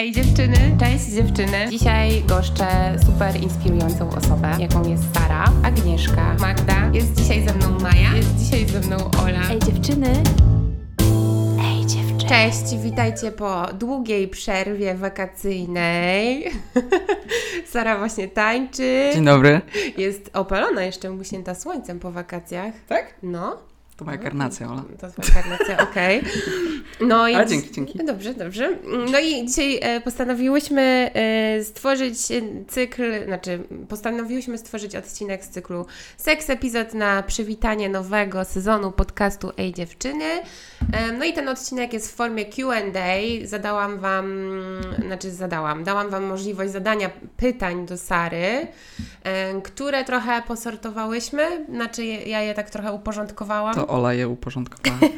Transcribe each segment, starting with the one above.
Ej dziewczyny, cześć dziewczyny. Dzisiaj goszczę super inspirującą osobę, jaką jest Sara, Agnieszka, Magda. Jest dzisiaj ze mną Maja, jest dzisiaj ze mną Ola. Ej dziewczyny. Ej dziewczyny. Cześć, witajcie po długiej przerwie wakacyjnej. Sara właśnie tańczy. Dzień dobry. Jest opalona jeszcze, musięta słońcem po wakacjach. Tak? No. To moja karnacja, Ola. To twoja karnacja, okej. No i Ale dzięki, dzięki. Dobrze, dobrze. No i dzisiaj e, postanowiłyśmy e, stworzyć cykl, znaczy postanowiłyśmy stworzyć odcinek z cyklu Seks Epizod na przywitanie nowego sezonu podcastu Ej Dziewczyny. E, No i ten odcinek jest w formie Q&A. Zadałam Wam, znaczy zadałam, dałam Wam możliwość zadania pytań do Sary, które trochę posortowałyśmy, znaczy ja je tak trochę uporządkowałam. To Ola je uporządkowała.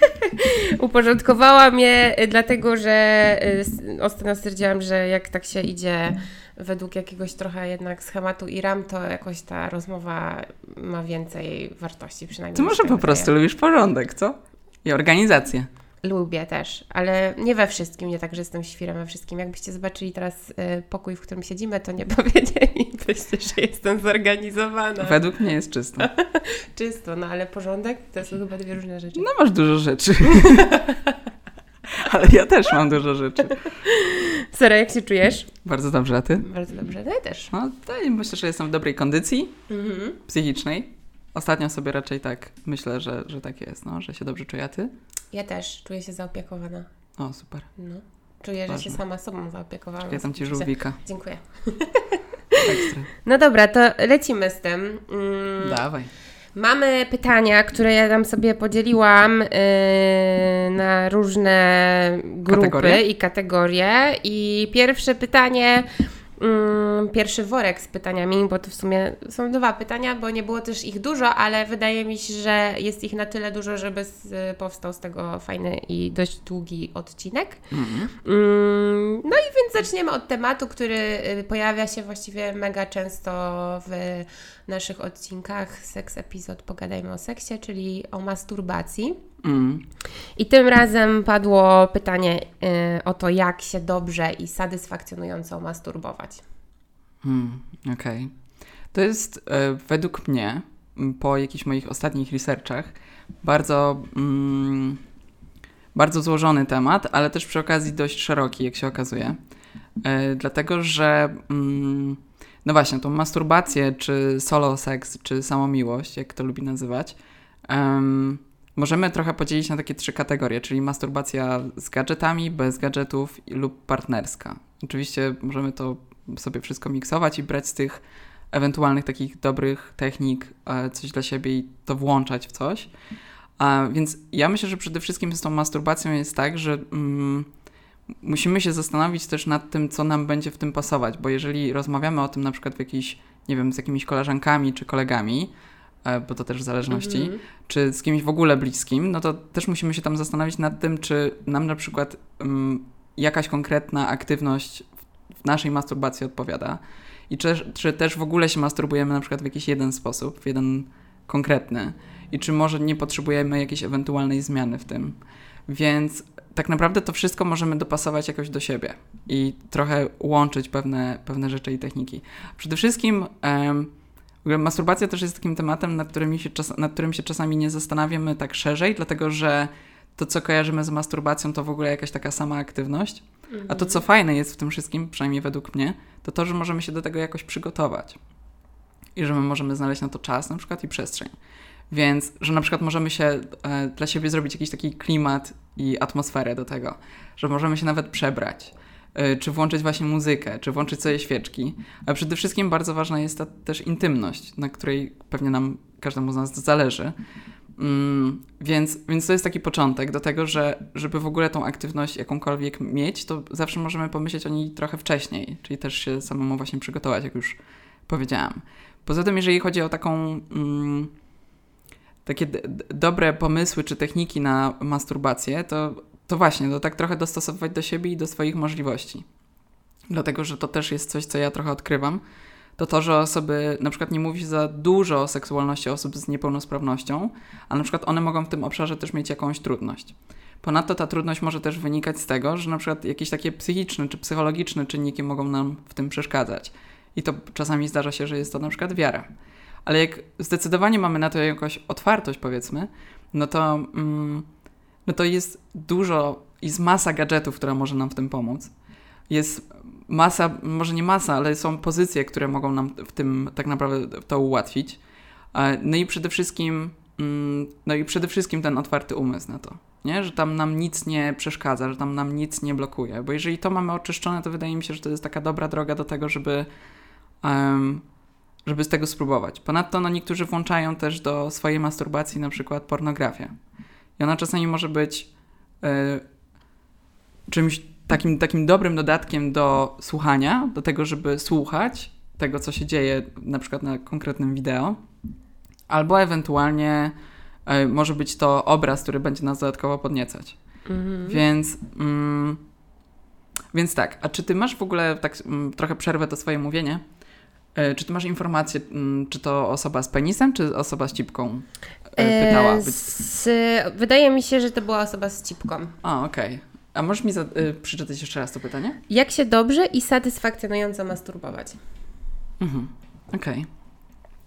Uporządkowałam je y, dlatego, że y, ostatnio stwierdziłam, że jak tak się idzie według jakiegoś trochę jednak schematu i ram, to jakoś ta rozmowa ma więcej wartości przynajmniej. Ty może się po prostu lubisz porządek, co? I organizację. Lubię też, ale nie we wszystkim, nie tak, że jestem świrem we wszystkim. Jakbyście zobaczyli teraz y, pokój, w którym siedzimy, to nie powiedzielibyście, że jestem zorganizowana. Według mnie jest czysto. Czysto, no ale porządek to są chyba dwie różne rzeczy. No masz dużo rzeczy. Ale ja też mam dużo rzeczy. Sara, jak się czujesz? Bardzo dobrze, a ty? Bardzo dobrze, no ja też. No to myślę, że jestem w dobrej kondycji Mhm. psychicznej. Ostatnio sobie raczej tak myślę, że, że tak jest, no, że się dobrze czuję, a ty? Ja też czuję się zaopiekowana. O, super. No. Czuję, że Ważne. się sama sobą zaopiekowałam. Ja tam ci żółwika. Dziękuję. Ekstra. No dobra, to lecimy z tym. Mm, Dawaj. Mamy pytania, które ja tam sobie podzieliłam yy, na różne grupy Kategorie? i kategorie. I pierwsze pytanie, mm, pierwszy worek z pytaniami, bo to w sumie są dwa pytania, bo nie było też ich dużo, ale wydaje mi się, że jest ich na tyle dużo, żeby z, powstał z tego fajny i dość długi odcinek. Mhm. Mm, No i więc zaczniemy od tematu, który y, pojawia się właściwie mega często w naszych odcinkach Seks Epizod Pogadajmy o seksie, czyli o masturbacji. Mm. I tym razem padło pytanie y, o to, jak się dobrze i satysfakcjonująco masturbować. Hmm, Okej. To jest e, według mnie, po jakichś moich ostatnich researchach, bardzo, mm, bardzo złożony temat, ale też przy okazji dość szeroki, jak się okazuje. E, dlatego, że mm, no właśnie, tą masturbację, czy solo seks, czy samomiłość, jak to lubi nazywać, możemy trochę podzielić na takie trzy kategorie, czyli masturbacja z gadżetami, bez gadżetów lub partnerska. Oczywiście możemy to sobie wszystko miksować i brać z tych ewentualnych takich dobrych technik e, coś dla siebie i to włączać w coś. A, więc ja myślę, że przede wszystkim z tą masturbacją jest tak, że mm, musimy się zastanowić też nad tym, co nam będzie w tym pasować, bo jeżeli rozmawiamy o tym na przykład w nie wiem, z jakimiś koleżankami czy kolegami, bo to też w zależności, Mhm. czy z kimś w ogóle bliskim, no to też musimy się tam zastanowić nad tym, czy nam na przykład mm, jakaś konkretna aktywność w, naszej masturbacji odpowiada i czy, czy też w ogóle się masturbujemy na przykład w jakiś jeden sposób, w jeden konkretny i czy może nie potrzebujemy jakiejś ewentualnej zmiany w tym. Więc tak naprawdę to wszystko możemy dopasować jakoś do siebie i trochę łączyć pewne, pewne rzeczy i techniki. Przede wszystkim w ogóle masturbacja też jest takim tematem, nad którym, się czas, nad którym się czasami nie zastanawiamy tak szerzej, dlatego że to, co kojarzymy z masturbacją, to w ogóle jakaś taka sama aktywność. A to, co fajne jest w tym wszystkim, przynajmniej według mnie, to to, że możemy się do tego jakoś przygotować. I że my możemy znaleźć na to czas na przykład i przestrzeń. Więc, że na przykład możemy się e, dla siebie zrobić jakiś taki klimat i atmosferę do tego, że możemy się nawet przebrać, czy włączyć właśnie muzykę, czy włączyć sobie świeczki. A przede wszystkim bardzo ważna jest ta też intymność, na której pewnie nam, każdemu z nas zależy. Mm, więc, więc to jest taki początek do tego, że żeby w ogóle tą aktywność jakąkolwiek mieć, to zawsze możemy pomyśleć o niej trochę wcześniej, czyli też się samemu właśnie przygotować, jak już powiedziałam. Poza tym, jeżeli chodzi o taką mm, takie dobre pomysły czy techniki na masturbację, to, to właśnie, to tak trochę dostosowywać do siebie i do swoich możliwości. Dlatego, że to też jest coś, co ja trochę odkrywam, to to, że osoby, na przykład nie mówi się za dużo o seksualności osób z niepełnosprawnością, a na przykład one mogą w tym obszarze też mieć jakąś trudność. Ponadto ta trudność może też wynikać z tego, że na przykład jakieś takie psychiczne czy psychologiczne czynniki mogą nam w tym przeszkadzać. I to czasami zdarza się, że jest to na przykład wiara. Ale jak zdecydowanie mamy na to jakąś otwartość, powiedzmy, no to, mm, no to jest dużo, jest masa gadżetów, która może nam w tym pomóc. Jest masa, może nie masa, ale są pozycje, które mogą nam w tym tak naprawdę to ułatwić. E, no i przede wszystkim, mm, no i przede wszystkim ten otwarty umysł na to, nie? że tam nam nic nie przeszkadza, że tam nam nic nie blokuje. Bo jeżeli to mamy oczyszczone, to wydaje mi się, że to jest taka dobra droga do tego, żeby, żeby z tego spróbować. Ponadto no, niektórzy włączają też do swojej masturbacji na przykład pornografię. I ona czasami może być y, czymś takim, takim dobrym dodatkiem do słuchania, do tego, żeby słuchać tego, co się dzieje na przykład na konkretnym wideo, albo ewentualnie y, może być to obraz, który będzie nas dodatkowo podniecać. Mhm. Więc, mm, więc tak, a czy ty masz w ogóle, tak mm, trochę przerwę to swoje mówienie, czy ty masz informację, mm, czy to osoba z penisem, czy osoba z cipką pytała? Z, wydaje mi się, że to była osoba z cipką. A, okej. Okay. A możesz mi za, y, przeczytać jeszcze raz to pytanie? Jak się dobrze i satysfakcjonująco masturbować? Mhm, okej. Okay.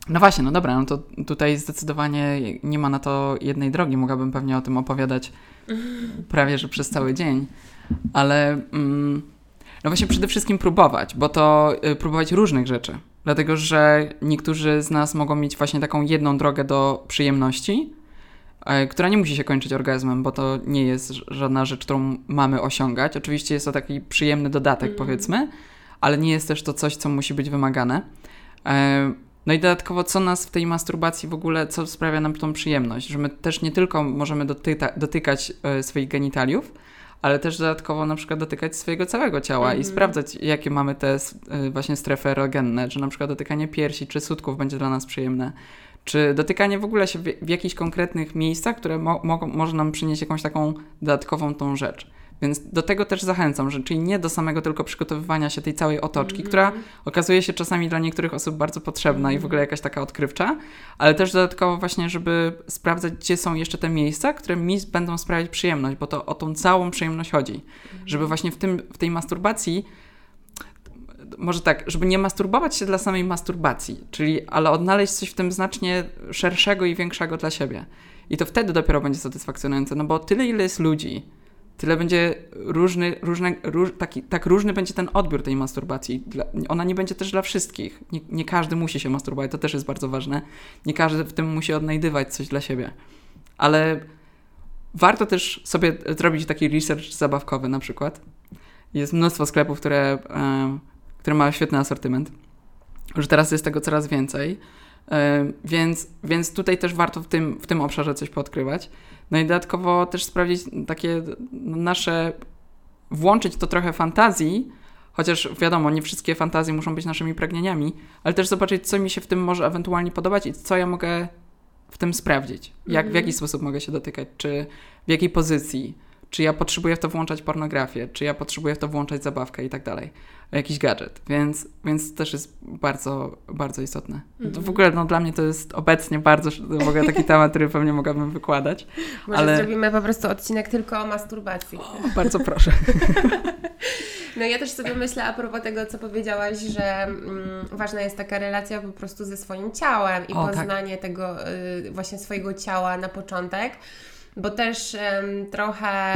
No właśnie, no dobra, no to tutaj zdecydowanie nie ma na to jednej drogi. Mogłabym pewnie o tym opowiadać prawie, że przez cały dzień. Ale mm, no właśnie przede wszystkim próbować, bo to y, próbować różnych rzeczy. Dlatego, że niektórzy z nas mogą mieć właśnie taką jedną drogę do przyjemności, E, która nie musi się kończyć orgazmem, bo to nie jest żadna rzecz, którą mamy osiągać. Oczywiście jest to taki przyjemny dodatek, mm. powiedzmy, ale nie jest też to coś, co musi być wymagane. E, no i dodatkowo, co nas w tej masturbacji w ogóle, co sprawia nam tą przyjemność, że my też nie tylko możemy dotyka, dotykać e, swoich genitaliów, ale też dodatkowo na przykład dotykać swojego całego ciała mm -hmm. i mhm. sprawdzać, jakie mamy te właśnie strefy erogenne, czy na przykład dotykanie piersi czy sutków będzie dla nas przyjemne, czy dotykanie w ogóle się w, w jakichś konkretnych miejscach, które mo, mo, może nam przynieść jakąś taką dodatkową tą rzecz. Więc do tego też zachęcam, że czyli nie do samego tylko przygotowywania się tej całej otoczki, mm -hmm. która okazuje się czasami dla niektórych osób bardzo potrzebna mm -hmm. i w ogóle jakaś taka odkrywcza, ale też dodatkowo właśnie, żeby sprawdzać, gdzie są jeszcze te miejsca, które mi będą sprawiać przyjemność, bo to o tą całą przyjemność chodzi. Mm -hmm. Żeby właśnie w, tym, w tej masturbacji może tak, żeby nie masturbować się dla samej masturbacji, czyli ale odnaleźć coś w tym znacznie szerszego i większego dla siebie. I to wtedy dopiero będzie satysfakcjonujące, no bo tyle, ile jest ludzi, tyle będzie różny, różne, róż, taki, tak różny będzie ten odbiór tej masturbacji. Dla, ona nie będzie też dla wszystkich. Nie, nie, każdy musi się masturbować, to też jest bardzo ważne. Nie każdy w tym musi odnajdywać coś dla siebie. Ale warto też sobie zrobić taki research zabawkowy na przykład. Jest mnóstwo sklepów, które... Yy, który ma świetny asortyment. Już teraz jest tego coraz więcej. E, więc, więc tutaj też warto w tym, w tym obszarze coś podkrywać. No i dodatkowo też sprawdzić takie nasze, włączyć to trochę fantazji, chociaż wiadomo, nie wszystkie fantazje muszą być naszymi pragnieniami, ale też zobaczyć, co mi się w tym może ewentualnie podobać i co ja mogę w tym sprawdzić. Jak, w jaki mhm. sposób mogę się dotykać, czy w jakiej pozycji, czy ja potrzebuję w to włączać pornografię, czy ja potrzebuję w to włączać zabawkę i tak dalej, jakiś gadżet, więc, więc też jest bardzo, bardzo istotne. Mm-hmm. W ogóle no, dla mnie to jest obecnie bardzo w ogóle taki temat, który pewnie mogłabym wykładać. Może ale... zrobimy po prostu odcinek tylko o masturbacji. O, bardzo proszę. No ja też sobie myślę a propos tego, co powiedziałaś, że mm, ważna jest taka relacja po prostu ze swoim ciałem i o, tak. poznanie tak. tego y, właśnie swojego ciała na początek bo też trochę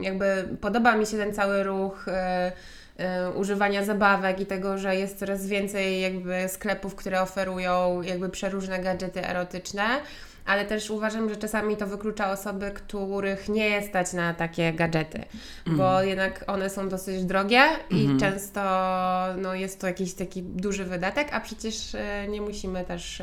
jakby podoba mi się ten cały ruch e, e, używania zabawek i tego, że jest coraz więcej jakby sklepów, które oferują jakby przeróżne gadżety erotyczne ale też uważam, że czasami to wyklucza osoby, których nie stać na takie gadżety, mm. bo jednak one są dosyć drogie i mm. często no, jest to jakiś taki duży wydatek, a przecież e, nie musimy też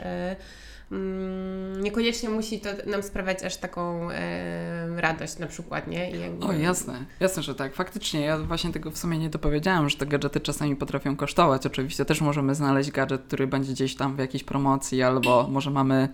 niekoniecznie musi to nam sprawiać aż taką e, radość na przykład, nie? Jakby... O, jasne, jasne, że tak. Faktycznie, ja właśnie tego w sumie nie dopowiedziałam, że te gadżety czasami potrafią kosztować. Oczywiście też możemy znaleźć gadżet, który będzie gdzieś tam w jakiejś promocji, albo może mamy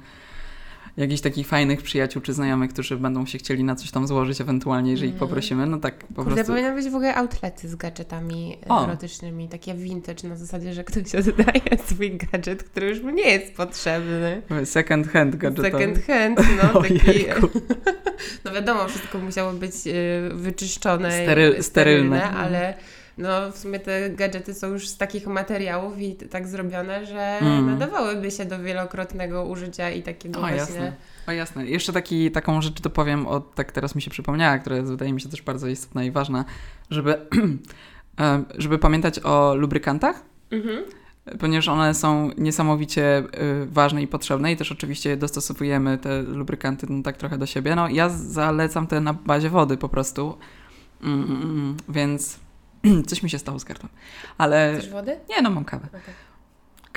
jakichś takich fajnych przyjaciół czy znajomych, którzy będą się chcieli na coś tam złożyć ewentualnie, jeżeli ich Mhm. poprosimy, no tak po Kurde, prostu. powinny być w ogóle outlety z gadżetami e, O. erotycznymi, takie vintage na zasadzie, że ktoś oddaje swój gadżet, który już mu nie jest potrzebny. Second hand gadżetowy. Second hand, no taki... No wiadomo, wszystko musiało być e, wyczyszczone, i Steryl- sterylne. ale no w sumie te gadżety są już z takich materiałów i tak zrobione, że Mm. nadawałyby się do wielokrotnego użycia i takiego O, właśnie... jasne. O jasne. Jeszcze taki, taką rzecz to powiem, o, tak teraz mi się przypomniała, która jest, wydaje mi się też bardzo istotna i ważna, żeby, żeby pamiętać o lubrykantach, Mhm. ponieważ one są niesamowicie y, ważne i potrzebne i też oczywiście dostosowujemy te lubrykanty no, tak trochę do siebie. No ja zalecam te na bazie wody po prostu, mm, mm, mm, więc coś mi się stało z kartą. Ale Chcesz wody? nie, no mam kawę. Okej.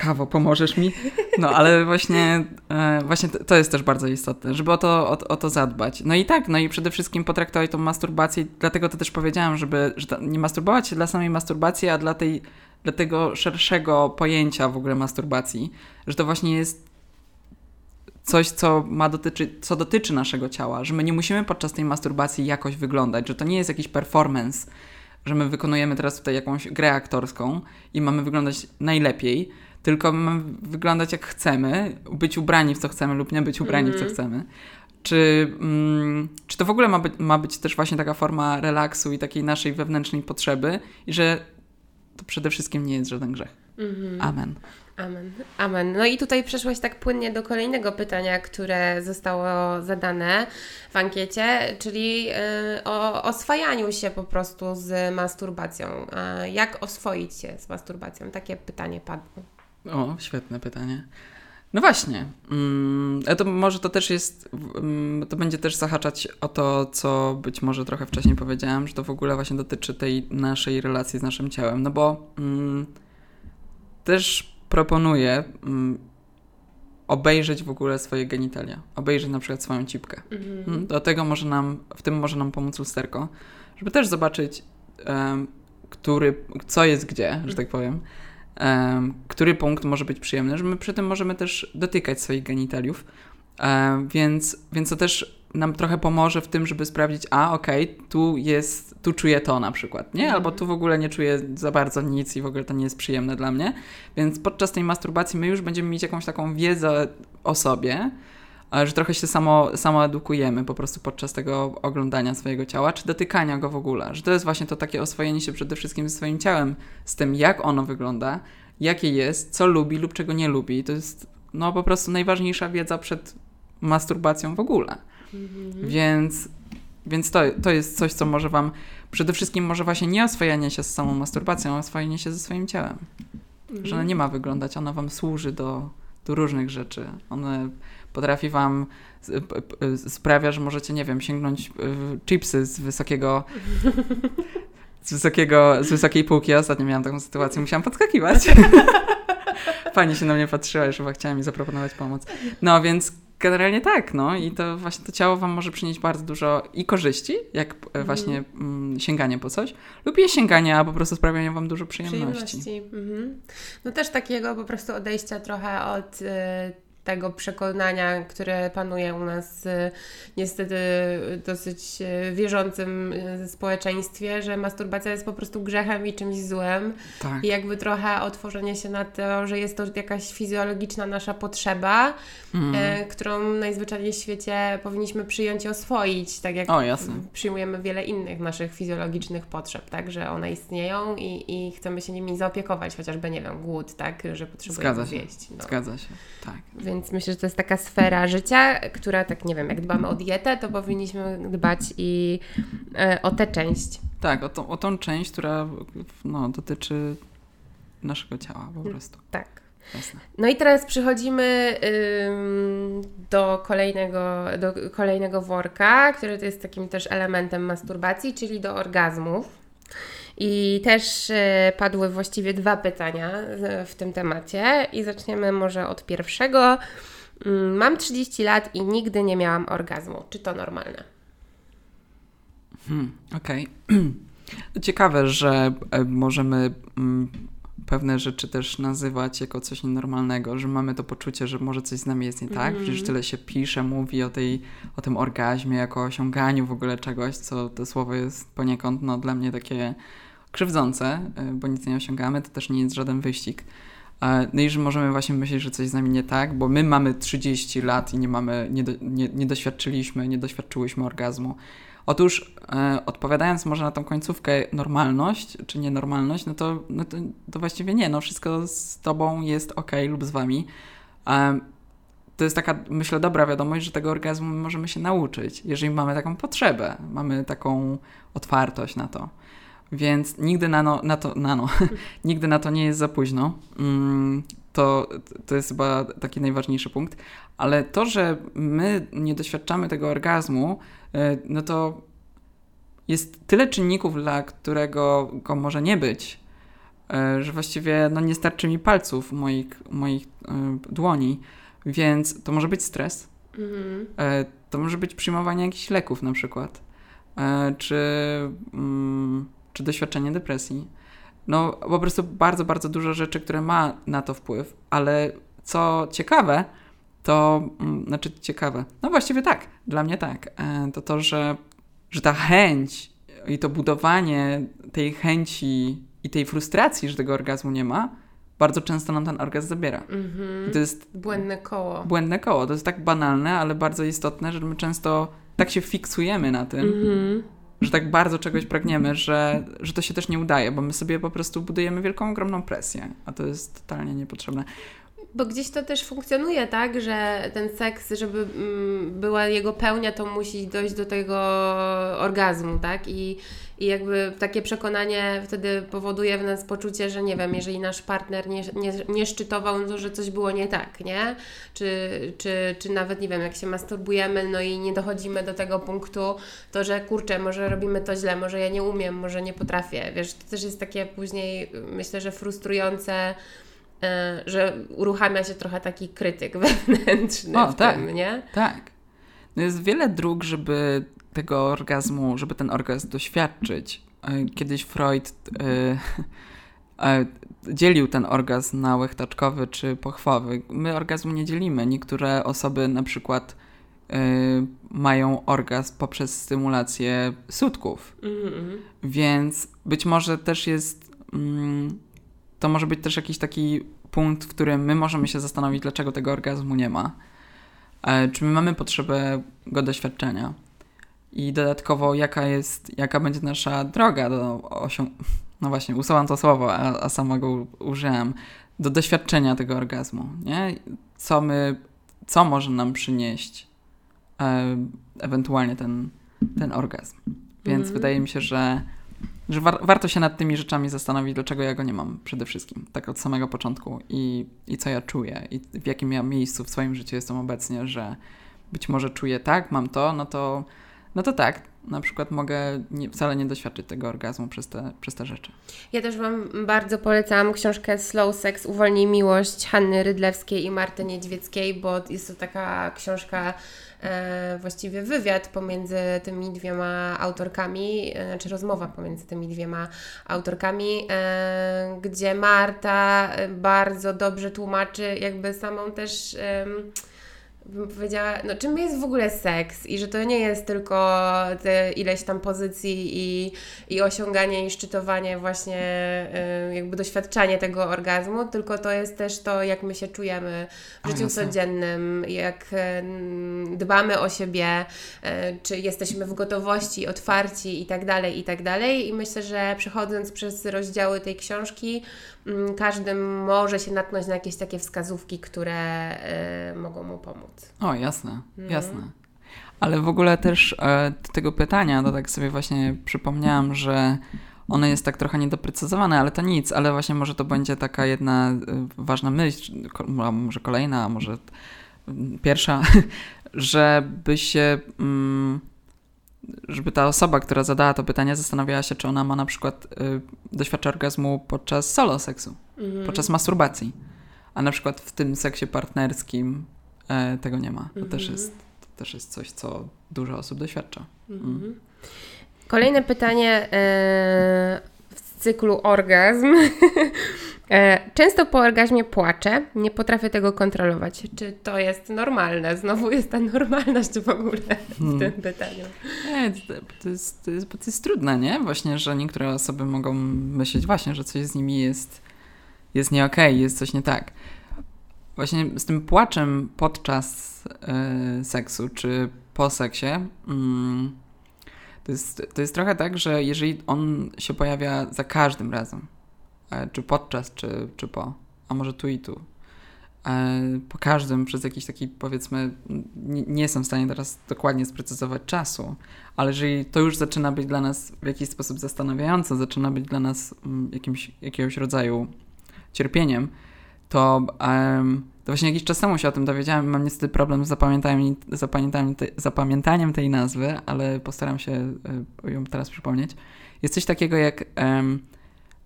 Kawo, pomożesz mi? No, ale właśnie, e, właśnie to, jest też bardzo istotne, żeby o to, o, o to zadbać. No i tak, no i przede wszystkim potraktować tą masturbację, dlatego to też powiedziałam, żeby że nie masturbować się dla samej masturbacji, a dla, tej, dla tego szerszego pojęcia w ogóle masturbacji, że to właśnie jest coś, co ma dotyczy, co dotyczy naszego ciała, że my nie musimy podczas tej masturbacji jakoś wyglądać, że to nie jest jakiś performance, że my wykonujemy teraz tutaj jakąś grę aktorską i mamy wyglądać najlepiej, tylko mamy wyglądać jak chcemy, być ubrani w co chcemy lub nie być ubrani w co Mhm. chcemy. Czy, mm, czy to w ogóle ma być, ma być też właśnie taka forma relaksu i takiej naszej wewnętrznej potrzeby i że to przede wszystkim nie jest żaden grzech. Mhm. Amen. Amen. Amen. No i tutaj przeszłaś tak płynnie do kolejnego pytania, które zostało zadane w ankiecie, czyli y, o oswajaniu się po prostu z masturbacją. Jak oswoić się z masturbacją? Takie pytanie padło. O, świetne pytanie. No właśnie. Mm, to może to też jest, mm, to będzie też zahaczać o to, co być może trochę wcześniej powiedziałam, że to w ogóle właśnie dotyczy tej naszej relacji z naszym ciałem. No bo mm, też proponuję mm, obejrzeć w ogóle swoje genitalia, obejrzeć na przykład swoją cipkę. Mm, Do tego może nam, w tym może nam pomóc lusterko, żeby też zobaczyć, em, który, co jest gdzie, że tak powiem, em, który punkt może być przyjemny, że my przy tym możemy też dotykać swoich genitaliów, Em, więc, więc to też nam trochę pomoże w tym, żeby sprawdzić, a okej, tu jest, tu czuję to na przykład, nie? Albo tu w ogóle nie czuję za bardzo nic i w ogóle to nie jest przyjemne dla mnie. Więc podczas tej masturbacji my już będziemy mieć jakąś taką wiedzę o sobie, że trochę się samo, samo edukujemy po prostu podczas tego oglądania swojego ciała, czy dotykania go w ogóle. Że to jest właśnie to takie oswojenie się przede wszystkim ze swoim ciałem, z tym jak ono wygląda, jakie jest, co lubi lub czego nie lubi. To jest no po prostu najważniejsza wiedza przed masturbacją w ogóle. Więc, więc to, to jest coś, co może Wam przede wszystkim może właśnie nie oswojenie się z samą masturbacją, a oswojenie się ze swoim ciałem. Że ona nie ma wyglądać, ona Wam służy do, do różnych rzeczy. One potrafi Wam sprawia, że możecie, nie wiem, sięgnąć y, chipsy z wysokiego z wysokiego, z wysokiej półki. Ja ostatnio miałam taką sytuację, musiałam podskakiwać. Pani się na mnie patrzyła, już chyba chciała mi zaproponować pomoc. No więc generalnie tak, no i to właśnie to ciało Wam może przynieść bardzo dużo i korzyści, jak e, właśnie mm, sięganie po coś, lub je sięganie, a po prostu sprawianie Wam dużo przyjemności. Mhm. No też takiego po prostu odejścia trochę od y, tego przekonania, które panuje u nas y, niestety dosyć y, wierzącym y, społeczeństwie, że masturbacja jest po prostu grzechem i czymś złym. Tak. I jakby trochę otworzenie się na to, że jest to jakaś fizjologiczna nasza potrzeba, Mm. e, którą najzwyczajniej w świecie powinniśmy przyjąć i oswoić, tak jak O, przyjmujemy wiele innych naszych fizjologicznych potrzeb, tak, że one istnieją i, i chcemy się nimi zaopiekować, chociażby, nie wiem, głód, tak, że potrzebujemy zjeść. No. Zgadza się, tak. Więc myślę, że to jest taka sfera życia, która, tak nie wiem, jak dbamy o dietę, to powinniśmy dbać i e, o tę część. Tak, o tą, o tą część, która no, dotyczy naszego ciała po Mm. prostu. Tak. Jasne. No i teraz przechodzimy ym, do, kolejnego, do kolejnego worka, który to jest takim też elementem masturbacji, czyli do orgazmów. I też e, padły właściwie dwa pytania e, w tym temacie i zaczniemy może od pierwszego. Ym, Mam 30 lat i nigdy nie miałam orgazmu. Czy to normalne? Hmm, Okej. Ciekawe, że e, możemy mm, pewne rzeczy też nazywać jako coś nienormalnego, że mamy to poczucie, że może coś z nami jest nie tak. Mhm. Przecież tyle się pisze, mówi o, tej, o tym orgazmie, jako osiąganiu w ogóle czegoś, co to słowo jest poniekąd no, dla mnie takie krzywdzące, y, bo nic nie osiągamy, to też nie jest żaden wyścig. E, No i że możemy właśnie myśleć, że coś z nami nie tak, bo my mamy 30 lat i nie mamy, nie, do, nie, nie doświadczyliśmy, nie doświadczyłyśmy orgazmu. Otóż e, odpowiadając może na tą końcówkę normalność czy nienormalność, no to, no to, to właściwie nie, no wszystko z tobą jest ok lub z wami. E, to jest taka, myślę, dobra wiadomość, że tego orgazmu my możemy się nauczyć, jeżeli mamy taką potrzebę, mamy taką otwartość na to. Więc nigdy nano, na to, nano, nigdy na to nie jest za późno. Mm, to, to jest chyba taki najważniejszy punkt. Ale to, że my nie doświadczamy tego orgazmu, y, no to jest tyle czynników, dla którego go może nie być, y, że właściwie no, nie starczy mi palców moich, moich y, dłoni. Więc to może być stres, Mhm. To może być przyjmowanie jakichś leków na przykład, czy, mm, czy doświadczenie depresji. No po prostu bardzo, bardzo dużo rzeczy, które ma na to wpływ, ale co ciekawe, to mm, znaczy ciekawe, no właściwie tak, dla mnie tak, E, to to, że, że ta chęć i to budowanie tej chęci i tej frustracji, że tego orgazmu nie ma, bardzo często nam ten orgazm zabiera. Mhm. I to jest Błędne koło. błędne koło. To jest tak banalne, ale bardzo istotne, że my często tak się fiksujemy na tym, Mhm. Że tak bardzo czegoś pragniemy, że, że to się też nie udaje, bo my sobie po prostu budujemy wielką, ogromną presję, a to jest totalnie niepotrzebne. Bo gdzieś to też funkcjonuje tak, że ten seks, żeby mm, była jego pełnia, to musi dojść do tego orgazmu, tak? I, I jakby takie przekonanie wtedy powoduje w nas poczucie, że nie wiem, jeżeli nasz partner nie, nie, nie szczytował, no to że coś było nie tak, nie? Czy, czy, czy nawet, nie wiem, jak się masturbujemy, no i nie dochodzimy do tego punktu, to że kurczę, może robimy to źle, może ja nie umiem, może nie potrafię. Wiesz, to też jest takie później, myślę, że frustrujące że uruchamia się trochę taki krytyk wewnętrzny O, w tak. tym, nie? Tak. No jest wiele dróg, żeby tego orgazmu, żeby ten orgazm doświadczyć. E, Kiedyś Freud e, e, dzielił ten orgazm na łechtaczkowy czy pochwowy. My orgazmu nie dzielimy. Niektóre osoby na przykład e, mają orgazm poprzez stymulację sutków. Mhm. Więc być może też jest. Mm, to może być też jakiś taki punkt, w którym my możemy się zastanowić, dlaczego tego orgazmu nie ma. E, czy my mamy potrzebę go doświadczenia? I dodatkowo, jaka jest, jaka będzie nasza droga do osiągnięcia. No właśnie, usuwam to słowo, a, a sama go użyłem. Do doświadczenia tego orgazmu, nie? Co my, co może nam przynieść e, ewentualnie ten, ten orgazm. Więc Mhm. wydaje mi się, że, że war, warto się nad tymi rzeczami zastanowić, dlaczego ja go nie mam przede wszystkim, tak od samego początku i, i co ja czuję i w jakim ja miejscu w swoim życiu jestem obecnie, że być może czuję tak, mam to, no to, no to tak, na przykład mogę nie, wcale nie doświadczyć tego orgazmu przez te, przez te rzeczy. Ja też Wam bardzo polecam książkę Slow Sex, Uwolnij Miłość Hanny Rydlewskiej i Marty Niedźwieckiej, bo jest to taka książka, e, właściwie wywiad pomiędzy tymi dwiema autorkami, e, znaczy rozmowa pomiędzy tymi dwiema autorkami, e, gdzie Marta e, bardzo dobrze tłumaczy jakby samą też... em, bym powiedziała, no czym jest w ogóle seks i że to nie jest tylko te ileś tam pozycji i, i osiąganie i szczytowanie właśnie y, jakby doświadczanie tego orgazmu, tylko to jest też to, jak my się czujemy w A, życiu jasne. codziennym, jak y, dbamy o siebie, y, czy jesteśmy w gotowości, otwarci i tak dalej, i tak dalej i myślę, że przechodząc przez rozdziały tej książki, każdy może się natknąć na jakieś takie wskazówki, które y, mogą mu pomóc. O, jasne, No. jasne. Ale w ogóle też e, do tego pytania, to tak sobie właśnie przypomniałam, że ono jest tak trochę niedoprecyzowane, ale to nic, ale właśnie może to będzie taka jedna e, ważna myśl, ko- a może kolejna, a może mm, pierwsza, żeby się, mm, żeby ta osoba, która zadała to pytanie, zastanawiała się, czy ona ma na przykład y, doświadcza orgazmu podczas solo seksu, Mhm. podczas masturbacji, a na przykład w tym seksie partnerskim e, tego nie ma. To, też Mhm. jest, to też jest coś, co dużo osób doświadcza. Mhm. Kolejne pytanie e, cyklu orgazm E, Często po orgazmie płaczę, nie potrafię tego kontrolować. Czy to jest normalne? Znowu jest ta normalność w ogóle w Hmm. tym pytaniu. Nie, to, to, jest, to, jest, to jest trudne, nie? Właśnie, że niektóre osoby mogą myśleć właśnie, że coś z nimi jest, jest nie okej, jest coś nie tak. Właśnie z tym płaczem podczas e, seksu czy po seksie mm, to, jest, to jest trochę tak, że jeżeli on się pojawia za każdym razem, e, czy podczas, czy, czy po, a może tu i tu, e, po każdym przez jakiś taki powiedzmy, nie, nie jestem w stanie teraz dokładnie sprecyzować czasu, ale jeżeli to już zaczyna być dla nas w jakiś sposób zastanawiające, zaczyna być dla nas mm, jakimś, jakiegoś rodzaju cierpieniem, to, em, to właśnie jakiś czas temu się o tym dowiedziałem. Mam niestety problem z zapamiętaniem, zapamiętaniem, te, zapamiętaniem tej nazwy, ale postaram się e, ją teraz przypomnieć. Jest coś takiego jak. em,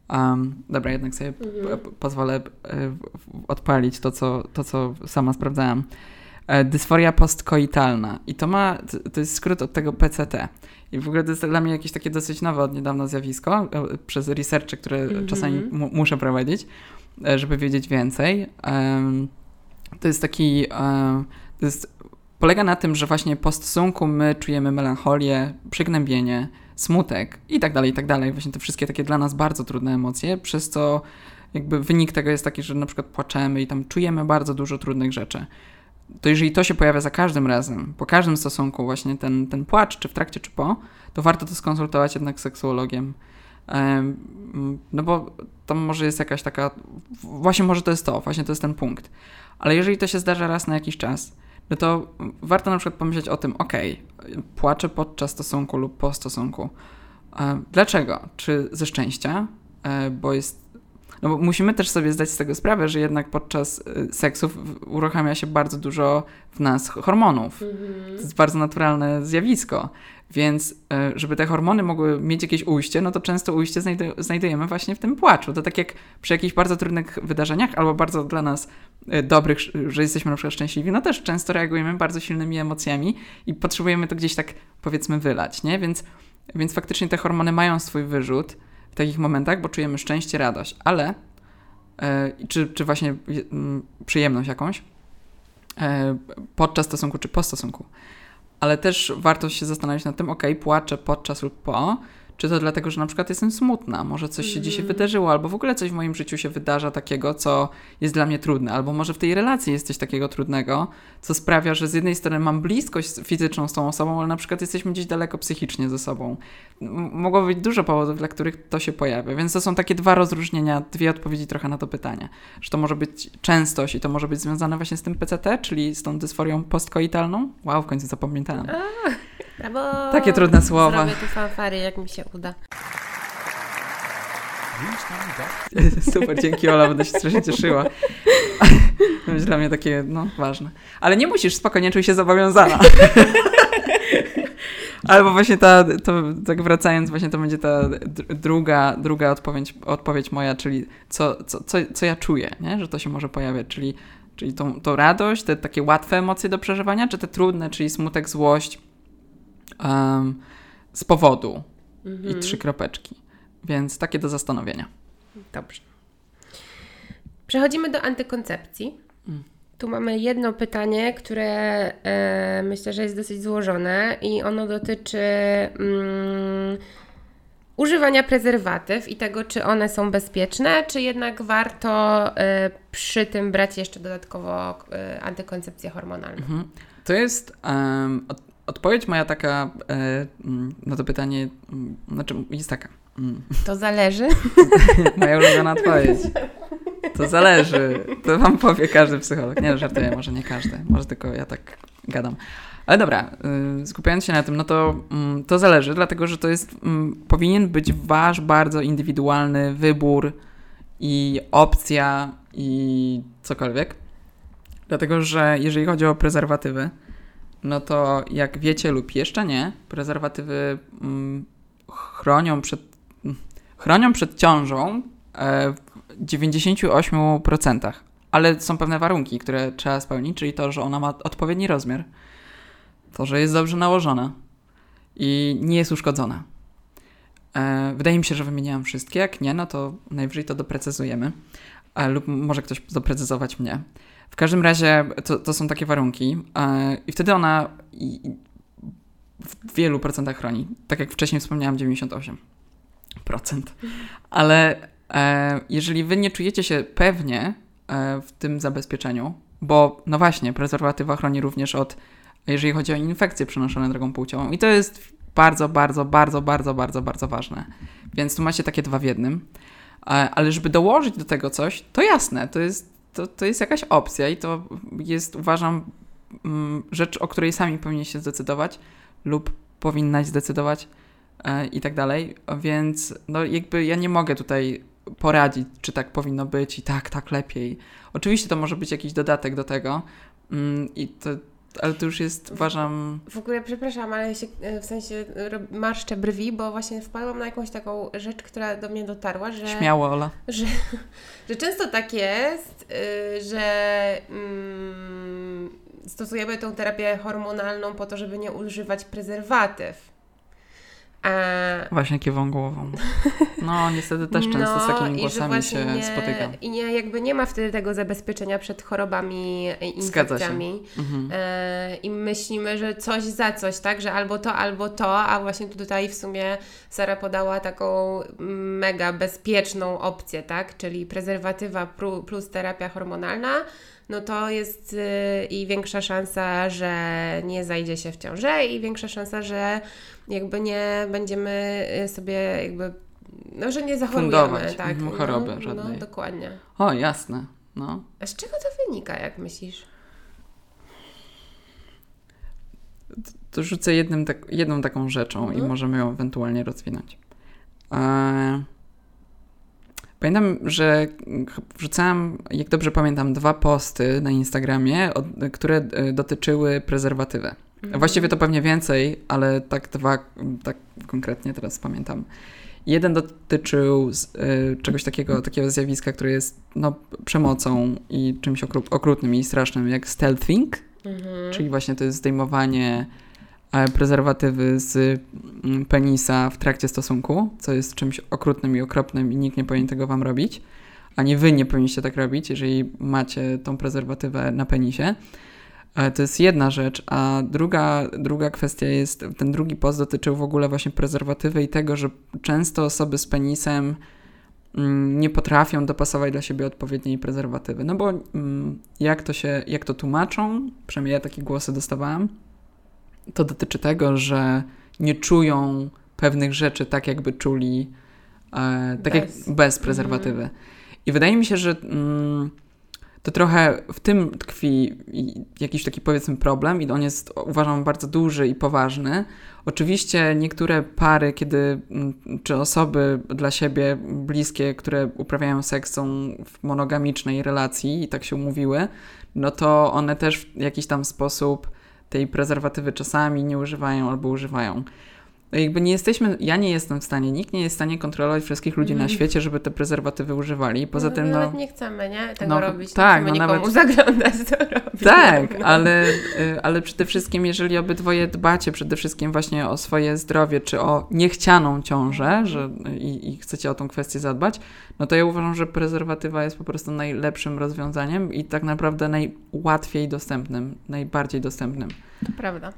em, dobra, jednak sobie p- pozwolę e, odpalić to co, to, co sama sprawdzałam. E, Dysforia postkoitalna. I to ma, to- jest skrót od tego PCT. I w ogóle to jest dla mnie jakieś takie dosyć nowe od niedawna zjawisko, przez researche, które Mhm. czasami mu- muszę prowadzić, żeby wiedzieć więcej. To jest taki, e, to jest, polega na tym, że właśnie po stosunku my czujemy melancholię, przygnębienie, smutek i tak dalej, i tak dalej. Właśnie te wszystkie takie dla nas bardzo trudne emocje, przez co jakby wynik tego jest taki, że na przykład płaczemy i tam czujemy bardzo dużo trudnych rzeczy. To jeżeli to się pojawia za każdym razem, po każdym stosunku, właśnie ten, ten płacz, czy w trakcie, czy po, to warto to skonsultować jednak z seksuologiem. No bo to może jest jakaś taka, właśnie może to jest to, właśnie to jest ten punkt. Ale jeżeli to się zdarza raz na jakiś czas, no to warto na przykład pomyśleć o tym, okej, płaczę podczas stosunku lub po stosunku. Dlaczego? Czy ze szczęścia? E, Bo jest. No bo musimy też sobie zdać z tego sprawę, że jednak podczas e, seksu w- uruchamia się bardzo dużo w nas hormonów. To jest bardzo naturalne zjawisko. Więc, e, żeby te hormony mogły mieć jakieś ujście, no to często ujście znajdu- znajdujemy właśnie w tym płaczu. To tak jak przy jakichś bardzo trudnych wydarzeniach, albo bardzo dla nas e, dobrych, że jesteśmy na przykład szczęśliwi, no też często reagujemy bardzo silnymi emocjami i potrzebujemy to gdzieś tak, powiedzmy, wylać, nie? Więc, więc faktycznie te hormony mają swój wyrzut w takich momentach, bo czujemy szczęście, radość, ale e, czy, czy właśnie przyjemność jakąś podczas stosunku, czy po stosunku. Ale też warto się zastanowić nad tym, ok, płaczę podczas lub po, czy to dlatego, że na przykład jestem smutna, może coś się dzisiaj wydarzyło, albo w ogóle coś w moim życiu się wydarza takiego, co jest dla mnie trudne, albo może w tej relacji jest coś takiego trudnego, co sprawia, że z jednej strony mam bliskość fizyczną z tą osobą, ale na przykład jesteśmy gdzieś daleko psychicznie ze sobą. Mogło być dużo powodów, dla których to się pojawia, więc to są takie dwa rozróżnienia, dwie odpowiedzi trochę na to pytanie. Że to może być częstość i to może być związane właśnie z tym PCT, czyli z tą dysforią postkoitalną. Wow, w końcu zapamiętałem. Brawo! Takie trudne słowa. Zrobię tu fanfary, jak mi się uda. Super, dzięki Ola, będę się strasznie cieszyła. To będzie dla mnie takie, no, ważne. Ale nie musisz, spokojnie, czuj się zobowiązana. Albo właśnie ta, to, tak wracając, właśnie to będzie ta dr- druga, druga odpowiedź, odpowiedź moja, czyli co, co, co, co ja czuję, nie? że to się może pojawiać, czyli, czyli tą, tą radość, te takie łatwe emocje do przeżywania, czy te trudne, czyli smutek, złość em, z powodu i trzy kropeczki. Więc takie do zastanowienia. Dobrze. Przechodzimy do antykoncepcji. Mm. Tu mamy jedno pytanie, które e, myślę, że jest dosyć złożone i ono dotyczy mm, używania prezerwatyw i tego, czy one są bezpieczne, czy jednak warto e, przy tym brać jeszcze dodatkowo e, antykoncepcję hormonalną. Mhm. To jest od, odpowiedź moja taka e, mm, na to pytanie, mm, znaczy jest taka. mm, To zależy. Moja ulubiona odpowiedź. To zależy. To wam powie każdy psycholog. Nie, żartuję, może nie każdy. Może tylko ja tak gadam. Ale dobra, y, skupiając się na tym, no to to zależy, dlatego że to jest, powinien być wasz bardzo indywidualny wybór i opcja i cokolwiek. Dlatego, że jeżeli chodzi o prezerwatywy, no to jak wiecie lub jeszcze nie, prezerwatywy mm, chronią przed, chronią przed ciążą e, w 98%. Ale są pewne warunki, które trzeba spełnić, czyli to, że ona ma odpowiedni rozmiar, to, że jest dobrze nałożona i nie jest uszkodzona. E, wydaje mi się, że wymieniłam wszystkie. Jak nie, no to najwyżej to doprecyzujemy. E, lub może ktoś doprecyzować mnie. W każdym razie to, to są takie warunki. E, I wtedy ona w wielu procentach chroni. Tak jak wcześniej wspomniałam, 98%. Ale e, jeżeli wy nie czujecie się pewnie e, w tym zabezpieczeniu, bo no właśnie, prezerwatywa chroni również od, jeżeli chodzi o infekcje przenoszone drogą płciową. I to jest bardzo, bardzo, bardzo, bardzo, bardzo, bardzo ważne. Więc tu macie takie dwa w jednym. Ale żeby dołożyć do tego coś, to jasne, to jest, to, to jest jakaś opcja i to jest, uważam, mm, rzecz, o której sami powinniście zdecydować lub powinnaś zdecydować e, i tak dalej. Więc no jakby ja nie mogę tutaj poradzić, czy tak powinno być i tak, tak lepiej. Oczywiście to może być jakiś dodatek do tego mm, i to, ale to już jest, uważam... W ogóle przepraszam, ale się, e, w sensie rob- marszczę brwi, bo właśnie wpadłam na jakąś taką rzecz, która do mnie dotarła, że... Śmiało, Ola. że, że często tak jest, y, że mm, stosujemy tą terapię hormonalną po to, żeby nie używać prezerwatyw. A, Właśnie kiwą głową. No, niestety też często z takimi No i że głosami się nie, spotykam. I nie, jakby nie ma wtedy tego zabezpieczenia przed chorobami i infekcjami. Mhm. E, I myślimy, że coś za coś, tak? Że albo to, albo to, a właśnie tutaj w sumie Sara podała taką mega bezpieczną opcję, tak? Czyli prezerwatywa plus terapia hormonalna. No to jest y, i większa szansa, że nie zajdzie się w ciążę i większa szansa, że jakby nie będziemy y, sobie jakby, no że nie zachorujemy, Fundować, tak? mhm, no, choroby No żadnej. dokładnie. O, jasne. No. A z czego to wynika, jak myślisz? To rzucę jednym tak, jedną taką rzeczą i Mhm. możemy ją ewentualnie rozwinąć. E, Pamiętam, że wrzucałam, jak dobrze pamiętam, dwa posty na Instagramie, które e, dotyczyły prezerwatywy. Mhm. Właściwie to pewnie więcej, ale tak dwa, tak konkretnie teraz pamiętam. Jeden dotyczył y, czegoś takiego, takiego zjawiska, które jest no, przemocą i czymś okru, okrutnym i strasznym, jak stealthing, Mhm. czyli właśnie to jest zdejmowanie e, prezerwatywy z mm, penisa w trakcie stosunku, co jest czymś okrutnym i okropnym i nikt nie powinien tego wam robić, ani wy nie powinniście tak robić, jeżeli macie tą prezerwatywę na penisie. E, To jest jedna rzecz, a druga, druga kwestia jest, ten drugi post dotyczył w ogóle właśnie prezerwatywy i tego, że często osoby z penisem mm, nie potrafią dopasować dla siebie odpowiedniej prezerwatywy. No bo mm, jak to się, jak to tłumaczą, przynajmniej ja takie głosy dostawałam, to dotyczy tego, że nie czują pewnych rzeczy tak, jakby czuli e, tak Bez. jak bez prezerwatywy. I wydaje mi się, że mm, to trochę w tym tkwi jakiś taki powiedzmy problem i on jest uważam bardzo duży i poważny. Oczywiście niektóre pary, kiedy mm, czy osoby dla siebie bliskie, które uprawiają seks są w monogamicznej relacji i tak się umówiły, no to one też w jakiś tam sposób tej prezerwatywy czasami nie używają albo używają. No jakby nie jesteśmy, ja nie jestem w stanie, nikt nie jest w stanie kontrolować wszystkich ludzi na Mhm. świecie, żeby te prezerwatywy używali. Poza no, tym, no, Nawet nie chcemy, nie? Tego no, robić. tak, nie chcemy no nikomu nawet- zaglądać, co robi. Tak, ale, y, ale przede wszystkim, jeżeli obydwoje dbacie przede wszystkim właśnie o swoje zdrowie, czy o niechcianą ciążę, że, i, i chcecie o tą kwestię zadbać, no to ja uważam, że prezerwatywa jest po prostu najlepszym rozwiązaniem i tak naprawdę najłatwiej dostępnym, najbardziej dostępnym. To prawda.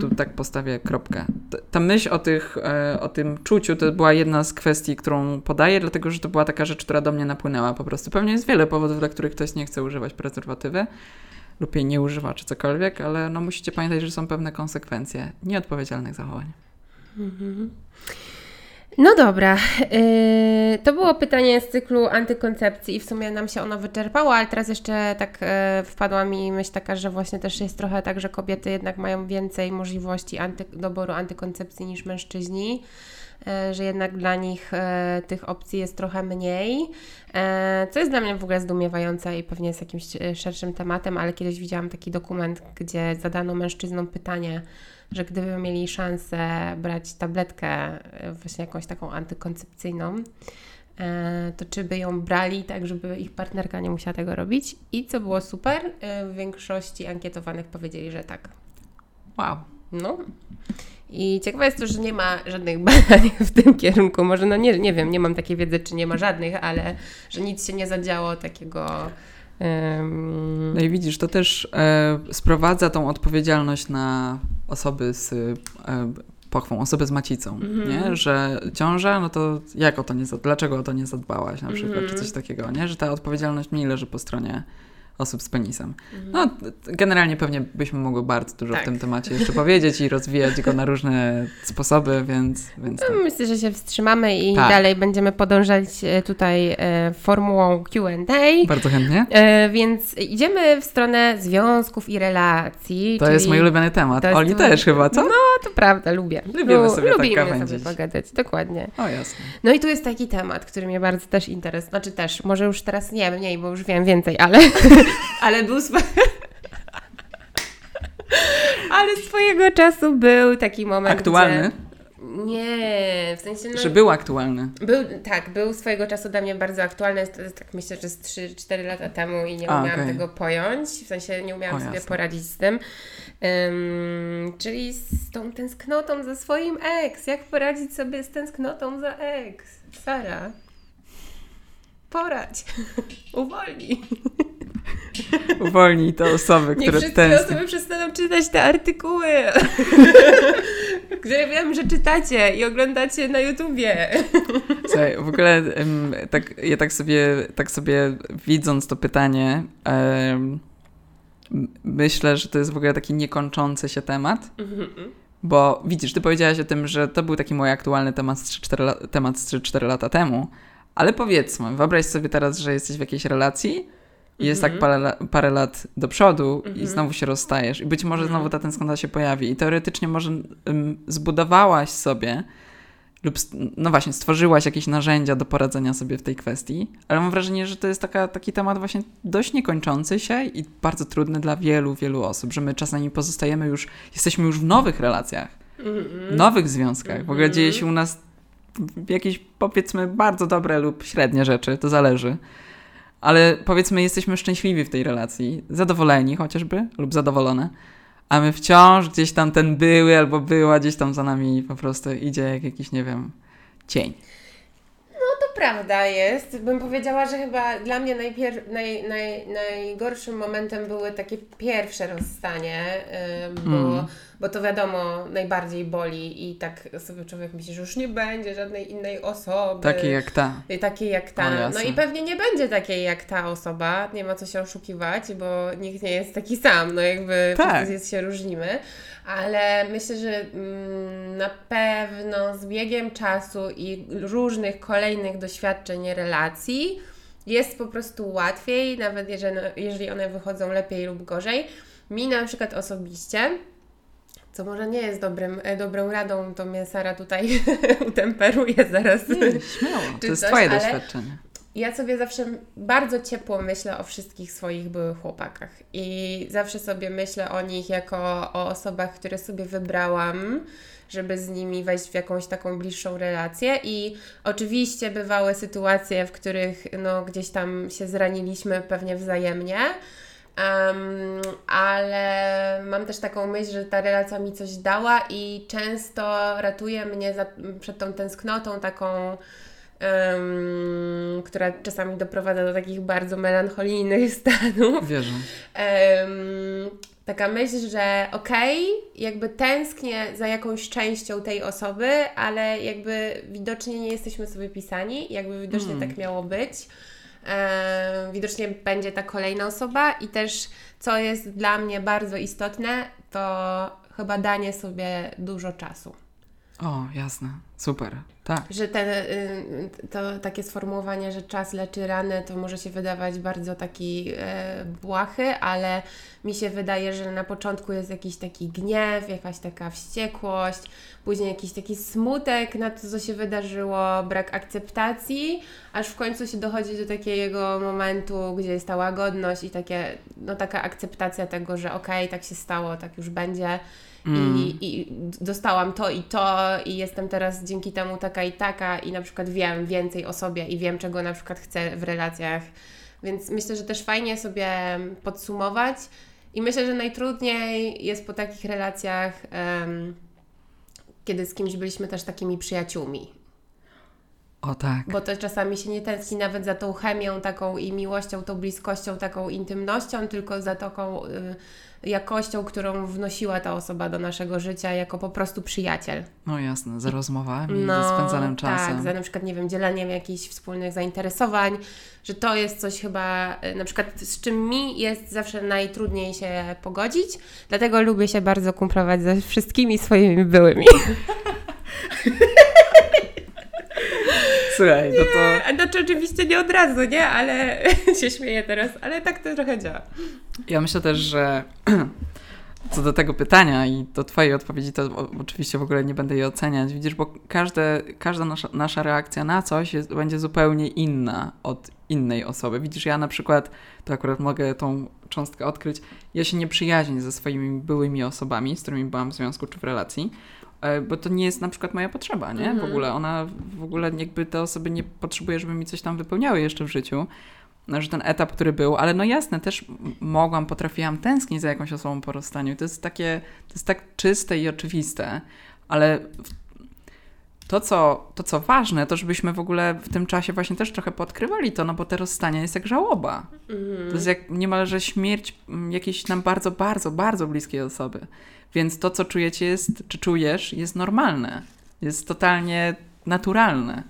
Tu tak postawię kropkę. Ta myśl o, tych, e, o tym czuciu to była jedna z kwestii, którą podaję, dlatego że to była taka rzecz, która do mnie napłynęła po prostu. Pewnie jest wiele powodów, dla których ktoś nie chce używać prezerwatywy lub jej nie używa, czy cokolwiek, ale no musicie pamiętać, że są pewne konsekwencje nieodpowiedzialnych zachowań. Mhm. No dobra, yy, to było pytanie z cyklu antykoncepcji i w sumie nam się ono wyczerpało, ale teraz jeszcze tak yy, wpadła mi myśl taka, że właśnie też jest trochę tak, że kobiety jednak mają więcej możliwości anty, doboru antykoncepcji niż mężczyźni, yy, że jednak dla nich yy, tych opcji jest trochę mniej, yy, co jest dla mnie w ogóle zdumiewające i pewnie jest jakimś szerszym tematem, ale kiedyś widziałam taki dokument, gdzie zadano mężczyznom pytanie, że gdyby mieli szansę brać tabletkę e, właśnie jakąś taką antykoncepcyjną, e, to czy by ją brali tak, żeby ich partnerka nie musiała tego robić? I co było super, e, w większości ankietowanych powiedzieli, że tak. Wow. No. I ciekawe jest to, że nie ma żadnych badań w tym kierunku. Może, no nie, nie wiem, nie mam takiej wiedzy, czy nie ma żadnych, ale że nic się nie zadziało takiego. Um... No i widzisz, to też e, sprowadza tą odpowiedzialność na osoby z e, pochwą, osoby z macicą, mm -hmm. nie? Że ciąża, no to jak o to nie, dlaczego o to nie zadbałaś na przykład, mm -hmm. czy coś takiego, nie? Że ta odpowiedzialność mniej leży po stronie osób z penisem. Mhm. No, generalnie pewnie byśmy mogli bardzo dużo tak. w tym temacie jeszcze powiedzieć i rozwijać go na różne sposoby, więc... więc tak. Myślę, że się wstrzymamy i tak. dalej będziemy podążać e, tutaj e, formułą Q&A. Bardzo chętnie. E, więc idziemy w stronę związków i relacji. To jest mój ulubiony temat. Oli też chyba, co? No, to prawda, lubię. Lubimy sobie tak Lubimy tak sobie pogadać, dokładnie. O, jasne. No i tu jest taki temat, który mnie bardzo też interesuje. Znaczy też, może już teraz nie, mniej, bo już wiem więcej, ale ale był swo... ale swojego czasu był taki moment. Aktualny? Gdzie... Nie, w sensie. No, że był aktualny. Był, tak, był swojego czasu dla mnie bardzo aktualny. Tak myślę, że z 3-4 lata temu i nie A, umiałam okay. tego pojąć. W sensie nie umiałam o, sobie jasne. poradzić z tym. Um, czyli z tą tęsknotą za swoim ex. Jak poradzić sobie z tęsknotą za ex? Sara. Poradź. Uwolnij. Uwolnij te osoby, które tęsknią. Nie wszystkie osoby przestaną czytać te artykuły, które wiem, że czytacie i oglądacie na YouTubie. Słuchaj, w ogóle tak, ja tak sobie, tak sobie widząc to pytanie, myślę, że to jest w ogóle taki niekończący się temat. Bo widzisz, ty powiedziałaś o tym, że to był taki mój aktualny temat z 3-4 temat z 3-4 lata temu, ale powiedzmy, wyobraź sobie teraz, że jesteś w jakiejś relacji i jest tak mhm. parę, parę lat do przodu i mhm. znowu się rozstajesz i być może znowu mhm. ta tęsknota się pojawi i teoretycznie może um, zbudowałaś sobie lub no właśnie stworzyłaś jakieś narzędzia do poradzenia sobie w tej kwestii, ale mam wrażenie, że to jest taka, taki temat właśnie dość niekończący się i bardzo trudny dla wielu, wielu osób, że my czasami pozostajemy już, jesteśmy już w nowych relacjach, w nowych związkach. W ogóle dzieje się u nas jakieś powiedzmy bardzo dobre lub średnie rzeczy, to zależy ale powiedzmy, jesteśmy szczęśliwi w tej relacji, zadowoleni chociażby, lub zadowolone, a my wciąż gdzieś tam ten były albo była gdzieś tam za nami po prostu idzie jak jakiś, nie wiem, cień. No to prawda jest. Bym powiedziała, że chyba dla mnie najpier- naj, naj, najgorszym momentem były takie pierwsze rozstanie, yy, bo. Mm bo to wiadomo, najbardziej boli i tak sobie człowiek myśli, że już nie będzie żadnej innej osoby. Takiej jak ta. Takiej jak ta. No i pewnie nie będzie takiej jak ta osoba, nie ma co się oszukiwać, bo nikt nie jest taki sam, no jakby tak. wszyscy się różnimy. Ale myślę, że mm, na pewno z biegiem czasu i różnych kolejnych doświadczeń relacji jest po prostu łatwiej, nawet jeżeli, jeżeli one wychodzą lepiej lub gorzej. Mi na przykład osobiście co może nie jest dobrym, e, dobrą radą, to mnie Sara tutaj utemperuje zaraz. Nie, śmiało, to jest coś, Twoje doświadczenie. Ja sobie zawsze bardzo ciepło myślę o wszystkich swoich byłych chłopakach i zawsze sobie myślę o nich jako o osobach, które sobie wybrałam, żeby z nimi wejść w jakąś taką bliższą relację i oczywiście bywały sytuacje, w których no, gdzieś tam się zraniliśmy pewnie wzajemnie, Um, ale mam też taką myśl, że ta relacja mi coś dała i często ratuje mnie za, przed tą tęsknotą taką, um, która czasami doprowadza do takich bardzo melancholijnych stanów. Wierzę. Um, taka myśl, że okej, okay, jakby tęsknię za jakąś częścią tej osoby, ale jakby widocznie nie jesteśmy sobie pisani, jakby widocznie mm. tak miało być widocznie będzie ta kolejna osoba i też co jest dla mnie bardzo istotne, to chyba danie sobie dużo czasu. O, jasne, super, tak. Że te, y, to takie sformułowanie, że czas leczy rany, to może się wydawać bardzo taki e, błahy, ale mi się wydaje, że na początku jest jakiś taki gniew, jakaś taka wściekłość, później jakiś taki smutek na to, co się wydarzyło, brak akceptacji, aż w końcu się dochodzi do takiego momentu, gdzie jest ta łagodność i takie, no taka akceptacja tego, że okej, okay, tak się stało, tak już będzie. Mm. I, I dostałam to i to, i jestem teraz dzięki temu taka i taka, i na przykład wiem więcej o sobie i wiem, czego na przykład chcę w relacjach. Więc myślę, że też fajnie sobie podsumować. I myślę, że najtrudniej jest po takich relacjach um, kiedy z kimś byliśmy też takimi przyjaciółmi. O tak. Bo to czasami się nie tęskni nawet za tą chemią taką i miłością, tą bliskością, taką intymnością, tylko za taką y, jakością, którą wnosiła ta osoba do naszego życia jako po prostu przyjaciel. No jasne, za rozmowami, za spędzanym czasem. Tak, za na przykład, nie wiem, dzieleniem jakichś wspólnych zainteresowań, że to jest coś chyba, y, na przykład z czym mi jest zawsze najtrudniej się pogodzić, dlatego lubię się bardzo kumplować ze wszystkimi swoimi byłymi. Słuchaj, no to... Znaczy oczywiście nie od razu, nie? Ale się śmieję teraz, ale tak to trochę działa. Ja myślę też, że co do tego pytania i do Twojej odpowiedzi, to oczywiście w ogóle nie będę jej oceniać. Widzisz, bo każde, każda nasza, nasza reakcja na coś jest, będzie zupełnie inna od innej osoby. Widzisz, ja na przykład, to akurat mogę tą cząstkę odkryć, ja się nie przyjaźnię ze swoimi byłymi osobami, z którymi byłam w związku czy w relacji, bo to nie jest na przykład moja potrzeba, nie? W Mhm. ogóle ona, w ogóle jakby te osoby nie potrzebuje, żeby mi coś tam wypełniały jeszcze w życiu no, że ten etap, który był, ale no jasne, też mogłam, potrafiłam tęsknić za jakąś osobą po rozstaniu. To jest takie, to jest tak czyste i oczywiste, ale w- to co, to, co ważne, to żebyśmy w ogóle w tym czasie właśnie też trochę podkrywali to, no bo te rozstania jest jak żałoba. To jest jak niemalże śmierć jakiejś nam bardzo, bardzo, bardzo bliskiej osoby. Więc to, co czujecie jest, czy czujesz, jest normalne. Jest totalnie naturalne.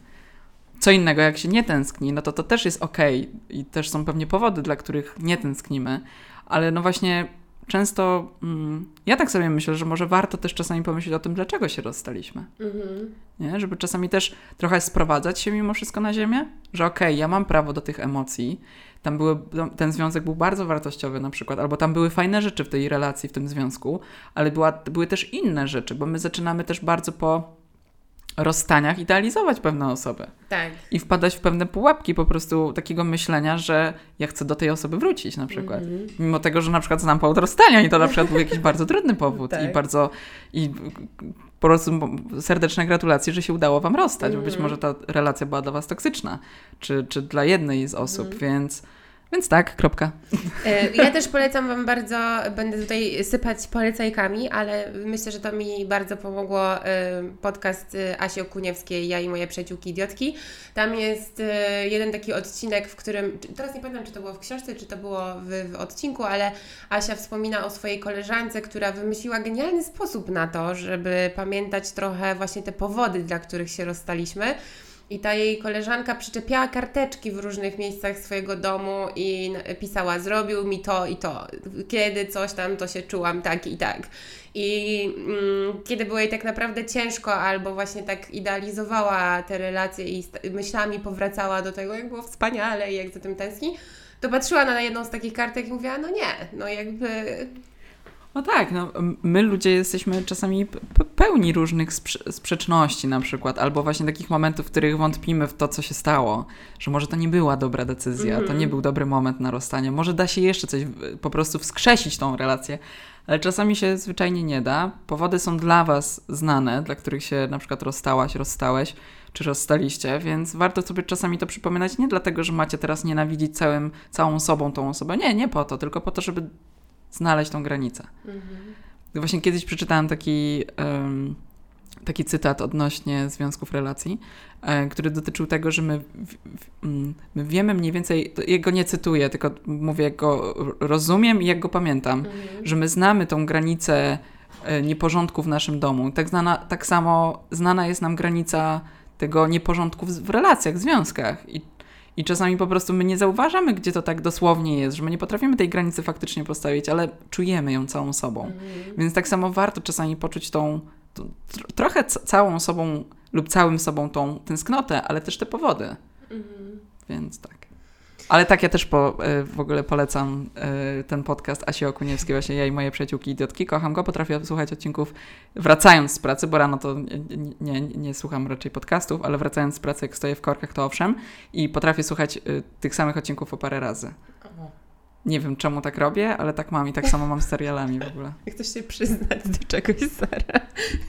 Co innego, jak się nie tęskni, no to to też jest okej i też są pewnie powody, dla których nie tęsknimy, ale no właśnie często mm, ja tak sobie myślę, że może warto też czasami pomyśleć o tym, dlaczego się rozstaliśmy. Mhm. Nie? Żeby czasami też trochę sprowadzać się mimo wszystko na ziemię, że okej, ja mam prawo do tych emocji. Tam były, ten związek był bardzo wartościowy na przykład, albo tam były fajne rzeczy w tej relacji, w tym związku, ale była, były też inne rzeczy, bo my zaczynamy też bardzo po rozstaniach idealizować pewne osoby Tak. i wpadać w pewne pułapki po prostu takiego myślenia, że ja chcę do tej osoby wrócić na przykład. Mhm. Mimo tego, że na przykład znam powód rozstania i to na przykład był jakiś bardzo trudny powód Tak. i bardzo i po prostu serdeczne gratulacje, że się udało wam rozstać, bo być Mhm. może ta relacja była dla was toksyczna, czy, czy dla jednej z osób, Mhm. więc więc tak, kropka. E, Ja też polecam Wam bardzo, będę tutaj sypać polecajkami, ale myślę, że to mi bardzo pomogło e, podcast e, Asi Okuniewskiej, ja i moje przyjaciółki idiotki. Tam jest jeden taki odcinek, w którym, teraz nie pamiętam, czy to było w książce, czy to było w, w odcinku, ale Asia wspomina o swojej koleżance, która wymyśliła genialny sposób na to, żeby pamiętać trochę właśnie te powody, dla których się rozstaliśmy. I ta jej koleżanka przyczepiała karteczki w różnych miejscach swojego domu i pisała: Zrobił mi to i to. Kiedy coś tam, to się czułam tak i tak. I mm, kiedy było jej tak naprawdę ciężko, albo właśnie tak idealizowała te relacje i myślami powracała do tego, jak było wspaniale i jak za tym tęskni, to patrzyła na jedną z takich kartek i mówiła: No nie, no jakby. No tak, no, my ludzie jesteśmy czasami pełni różnych sprze- sprzeczności na przykład, albo właśnie takich momentów, w których wątpimy w to, co się stało, że może to nie była dobra decyzja, to Mhm. nie był dobry moment na rozstanie, może da się jeszcze coś, po prostu wskrzesić tą relację, ale czasami się zwyczajnie nie da. Powody są dla Was znane, dla których się na przykład rozstałaś, rozstałeś, czy rozstaliście, więc warto sobie czasami to przypominać nie dlatego, że macie teraz nienawidzić całym, całą sobą tą osobę, nie, nie po to, tylko po to, żeby znaleźć tą granicę. Właśnie kiedyś przeczytałam taki, em, taki cytat odnośnie związków relacji, e, który dotyczył tego, że my, w, w, mm, my wiemy mniej więcej, jego nie cytuję, tylko mówię, jak go rozumiem i jak go pamiętam, że my znamy tą granicę e, nieporządku w naszym domu. Tak, znana, tak samo znana jest nam granica tego nieporządku w, w relacjach, w związkach. I, I czasami po prostu my nie zauważamy, gdzie to tak dosłownie jest, że my nie potrafimy tej granicy faktycznie postawić, ale czujemy ją całą sobą. Więc tak samo warto czasami poczuć tą, tą tr- trochę całą sobą lub całym sobą tą tęsknotę, ale też te powody. Więc tak. Ale tak ja też po, e, w ogóle polecam e, ten podcast Asi Okuniewskiej, właśnie ja i moje przyjaciółki idiotki. Kocham go, potrafię słuchać odcinków wracając z pracy, bo rano to nie, nie, nie, słucham raczej podcastów, ale wracając z pracy, jak stoję w korkach, to owszem. I potrafię słuchać e, tych samych odcinków po parę razy. Nie wiem, czemu tak robię, ale tak mam i tak samo mam z serialami w ogóle. Jak chcesz się przyznać do czegoś, Sara,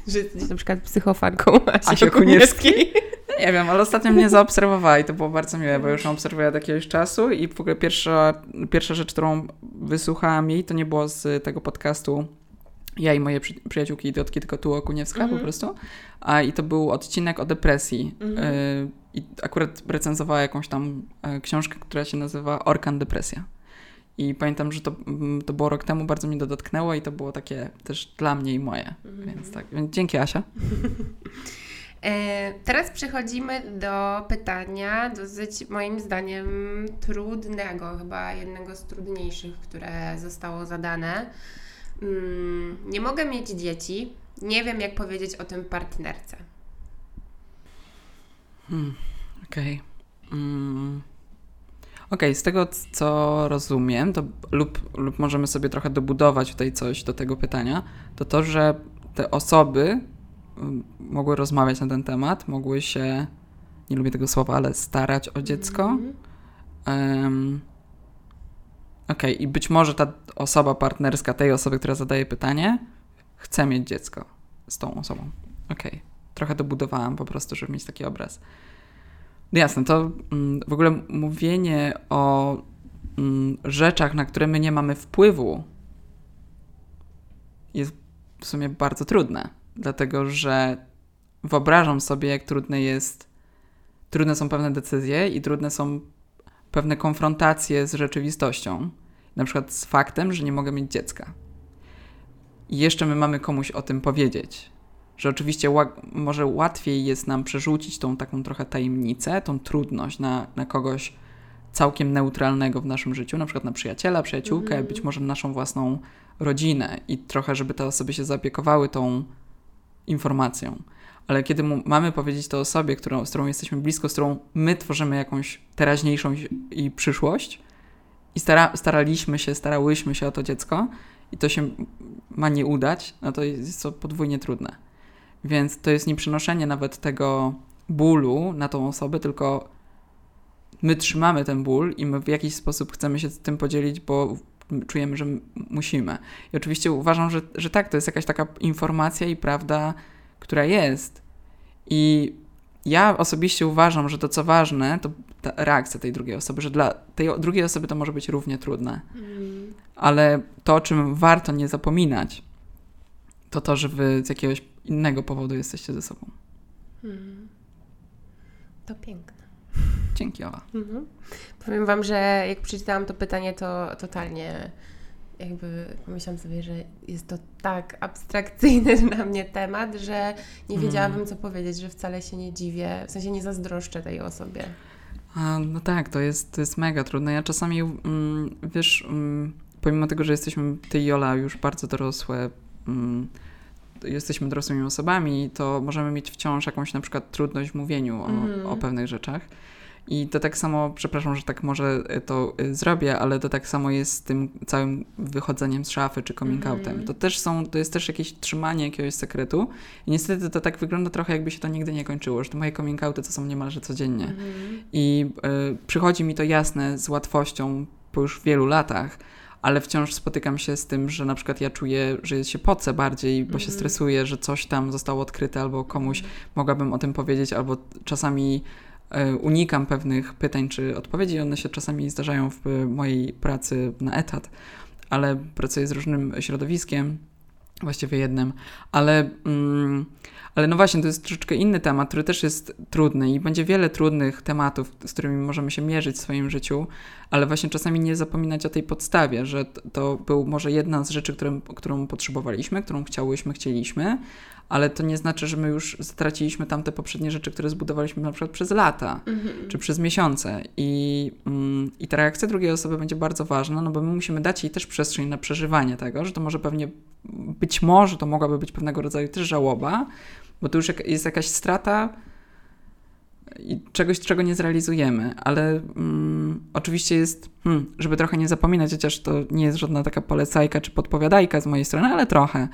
że jesteś na przykład psychofanką Asi, Asi Okuniewskiej. Nie wiem, ale ostatnio mnie zaobserwowała i to było bardzo miłe, bo już ją obserwuję od jakiegoś czasu i w ogóle pierwsza, pierwsza rzecz, którą wysłuchałam jej, to nie było z tego podcastu Ja i moje przy, przyjaciółki idiotki tylko tu Okuniewska Mhm. po prostu. A, I to był odcinek o depresji. Mhm. Y, I akurat recenzowała jakąś tam e, książkę, która się nazywa Orkan Depresja. I pamiętam, że to, mm, to było rok temu, bardzo mnie to dotknęło i to było takie też dla mnie i moje. Mhm. Więc tak, więc dzięki Asia. E, Teraz przechodzimy do pytania dosyć moim zdaniem trudnego, chyba jednego z trudniejszych, które zostało zadane. Mm, Nie mogę mieć dzieci, nie wiem jak powiedzieć o tym partnerce. Hmm, Okej. Mm. Okej, z tego co rozumiem, to lub, lub możemy sobie trochę dobudować tutaj coś do tego pytania, to to, że te osoby mm, mogły rozmawiać na ten temat, mogły się, nie lubię tego słowa, ale starać o dziecko. Mhm. Em, Okej, i być może ta osoba partnerska tej osoby, która zadaje pytanie, chce mieć dziecko z tą osobą. Okej, trochę dobudowałam po prostu, żeby mieć taki obraz. No jasne, to mm, w ogóle mówienie o mm, rzeczach, na które my nie mamy wpływu, jest w sumie bardzo trudne, dlatego że wyobrażam sobie, jak trudne jest, trudne są pewne decyzje i trudne są pewne konfrontacje z rzeczywistością, na przykład z faktem, że nie mogę mieć dziecka. I jeszcze my mamy komuś o tym powiedzieć. Że oczywiście może łatwiej jest nam przerzucić tą taką trochę tajemnicę, tą trudność na, na kogoś całkiem neutralnego w naszym życiu, na przykład na przyjaciela, przyjaciółkę, Mhm. być może naszą własną rodzinę i trochę, żeby te osoby się zaopiekowały tą informacją. Ale kiedy mamy powiedzieć to osobie, którą, z którą jesteśmy blisko, z którą my tworzymy jakąś teraźniejszą i- i przyszłość i stara, staraliśmy się, starałyśmy się o to dziecko i to się ma nie udać, no to jest to podwójnie trudne. Więc to jest nie przenoszenie nawet tego bólu na tą osobę, tylko my trzymamy ten ból i my w jakiś sposób chcemy się z tym podzielić, bo czujemy, że musimy. I oczywiście uważam, że, że tak, to jest jakaś taka informacja i prawda, która jest. I ja osobiście uważam, że to co ważne, to ta reakcja tej drugiej osoby, że dla tej drugiej osoby to może być równie trudne. Mm. Ale to, o czym warto nie zapominać, to to, że wy z jakiegoś innego powodu jesteście ze sobą. Mm. To piękne. Dzięki, Ola. Mhm. Powiem Wam, że jak przeczytałam to pytanie, to totalnie jakby pomyślałam sobie, że jest to tak abstrakcyjny dla mnie temat, że nie Mm. wiedziałabym, co powiedzieć, że wcale się nie dziwię, w sensie nie zazdroszczę tej osobie. A, no tak, to jest, to jest mega trudne. Ja czasami, mm, wiesz, mm, pomimo tego, że jesteśmy, ty i Jola, już bardzo dorosłe, mm, jesteśmy dorosłymi osobami, to możemy mieć wciąż jakąś na przykład trudność w mówieniu o, Mhm. o pewnych rzeczach. I to tak samo, przepraszam, że tak może y, to y, zrobię, ale to tak samo jest z tym całym wychodzeniem z szafy czy coming Mhm. outem. To też są, to jest też jakieś trzymanie jakiegoś sekretu i niestety to tak wygląda trochę jakby się to nigdy nie kończyło, że te moje coming outy to są niemalże codziennie. Mhm. I y, przychodzi mi to jasne z łatwością po już wielu latach, ale wciąż spotykam się z tym, że na przykład ja czuję, że się pocę bardziej, bo się Mhm. stresuję, że coś tam zostało odkryte, albo komuś mogłabym o tym powiedzieć, albo czasami y, unikam pewnych pytań czy odpowiedzi. One się czasami zdarzają w mojej pracy na etat, ale pracuję z różnym środowiskiem, właściwie jednym, ale, mm, ale no właśnie, to jest troszeczkę inny temat, który też jest trudny i będzie wiele trudnych tematów, z którymi możemy się mierzyć w swoim życiu, ale właśnie czasami nie zapominać o tej podstawie, że to był może jedna z rzeczy, którą, którą potrzebowaliśmy, którą chciałyśmy, chcieliśmy, ale to nie znaczy, że my już straciliśmy tamte poprzednie rzeczy, które zbudowaliśmy na przykład przez lata Mhm. czy przez miesiące. I, mm, I ta reakcja drugiej osoby będzie bardzo ważna, no bo my musimy dać jej też przestrzeń na przeżywanie tego, że to może pewnie, być może to mogłaby być pewnego rodzaju też żałoba, bo to już jest jakaś strata i czegoś, czego nie zrealizujemy, ale mm, oczywiście jest, hmm, żeby trochę nie zapominać, chociaż to nie jest żadna taka polecajka czy podpowiadajka z mojej strony, ale trochę,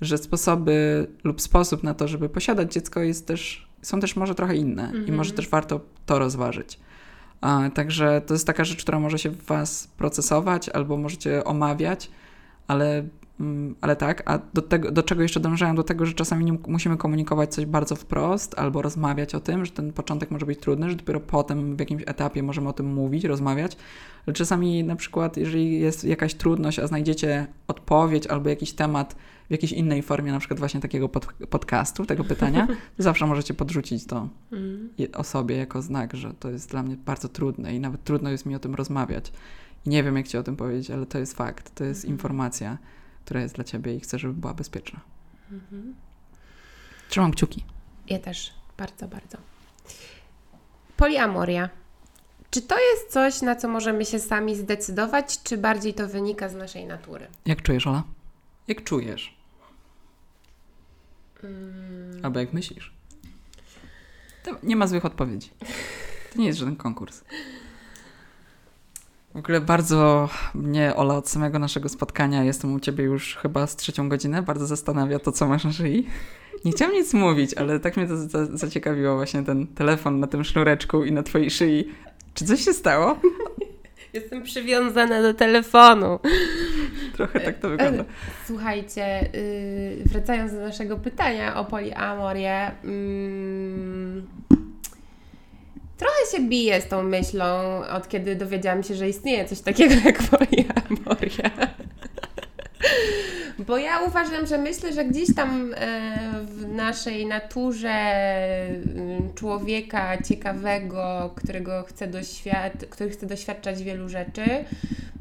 że sposoby lub sposób na to, żeby posiadać dziecko jest też, są też może trochę inne i Mhm. może też warto to rozważyć. A, także to jest taka rzecz, która może się w Was procesować albo możecie omawiać, ale mm, ale tak, a do, tego, do czego jeszcze dążają? Do tego, że czasami nie musimy komunikować coś bardzo wprost albo rozmawiać o tym, że ten początek może być trudny, że dopiero potem w jakimś etapie możemy o tym mówić, rozmawiać. Ale czasami na przykład, jeżeli jest jakaś trudność, a znajdziecie odpowiedź albo jakiś temat w jakiejś innej formie, na przykład właśnie takiego pod, podcastu, tego pytania, to zawsze możecie podrzucić to Mm. osobie jako znak, że to jest dla mnie bardzo trudne i nawet trudno jest mi o tym rozmawiać. I nie wiem, jak ci o tym powiedzieć, ale to jest fakt, to jest informacja, która jest dla ciebie i chcę, żeby była bezpieczna. Mhm. Trzymam kciuki. Ja też, bardzo, bardzo. Poliamoria. Czy to jest coś, na co możemy się sami zdecydować, czy bardziej to wynika z naszej natury? Jak czujesz, Ola? Jak czujesz? Mm. Albo jak myślisz? To nie ma złych odpowiedzi. To nie jest żaden konkurs. W ogóle bardzo mnie, Ola, od samego naszego spotkania, jestem u Ciebie już chyba z trzecią godzinę, bardzo zastanawia to, co masz na szyi. Nie chciałam nic mówić, ale tak mnie to za- zaciekawiło właśnie ten telefon na tym sznureczku i na Twojej szyi. Czy coś się stało? Jestem przywiązana do telefonu. Trochę tak to wygląda. Słuchajcie, yy, wracając do naszego pytania o poliamorię, mm, trochę się biję z tą myślą, od kiedy dowiedziałam się, że istnieje coś takiego jak poliamoria. Bo ja uważam, że myślę, że gdzieś tam e, w naszej naturze mm, człowieka ciekawego, którego chce doświad- który chce doświadczać wielu rzeczy,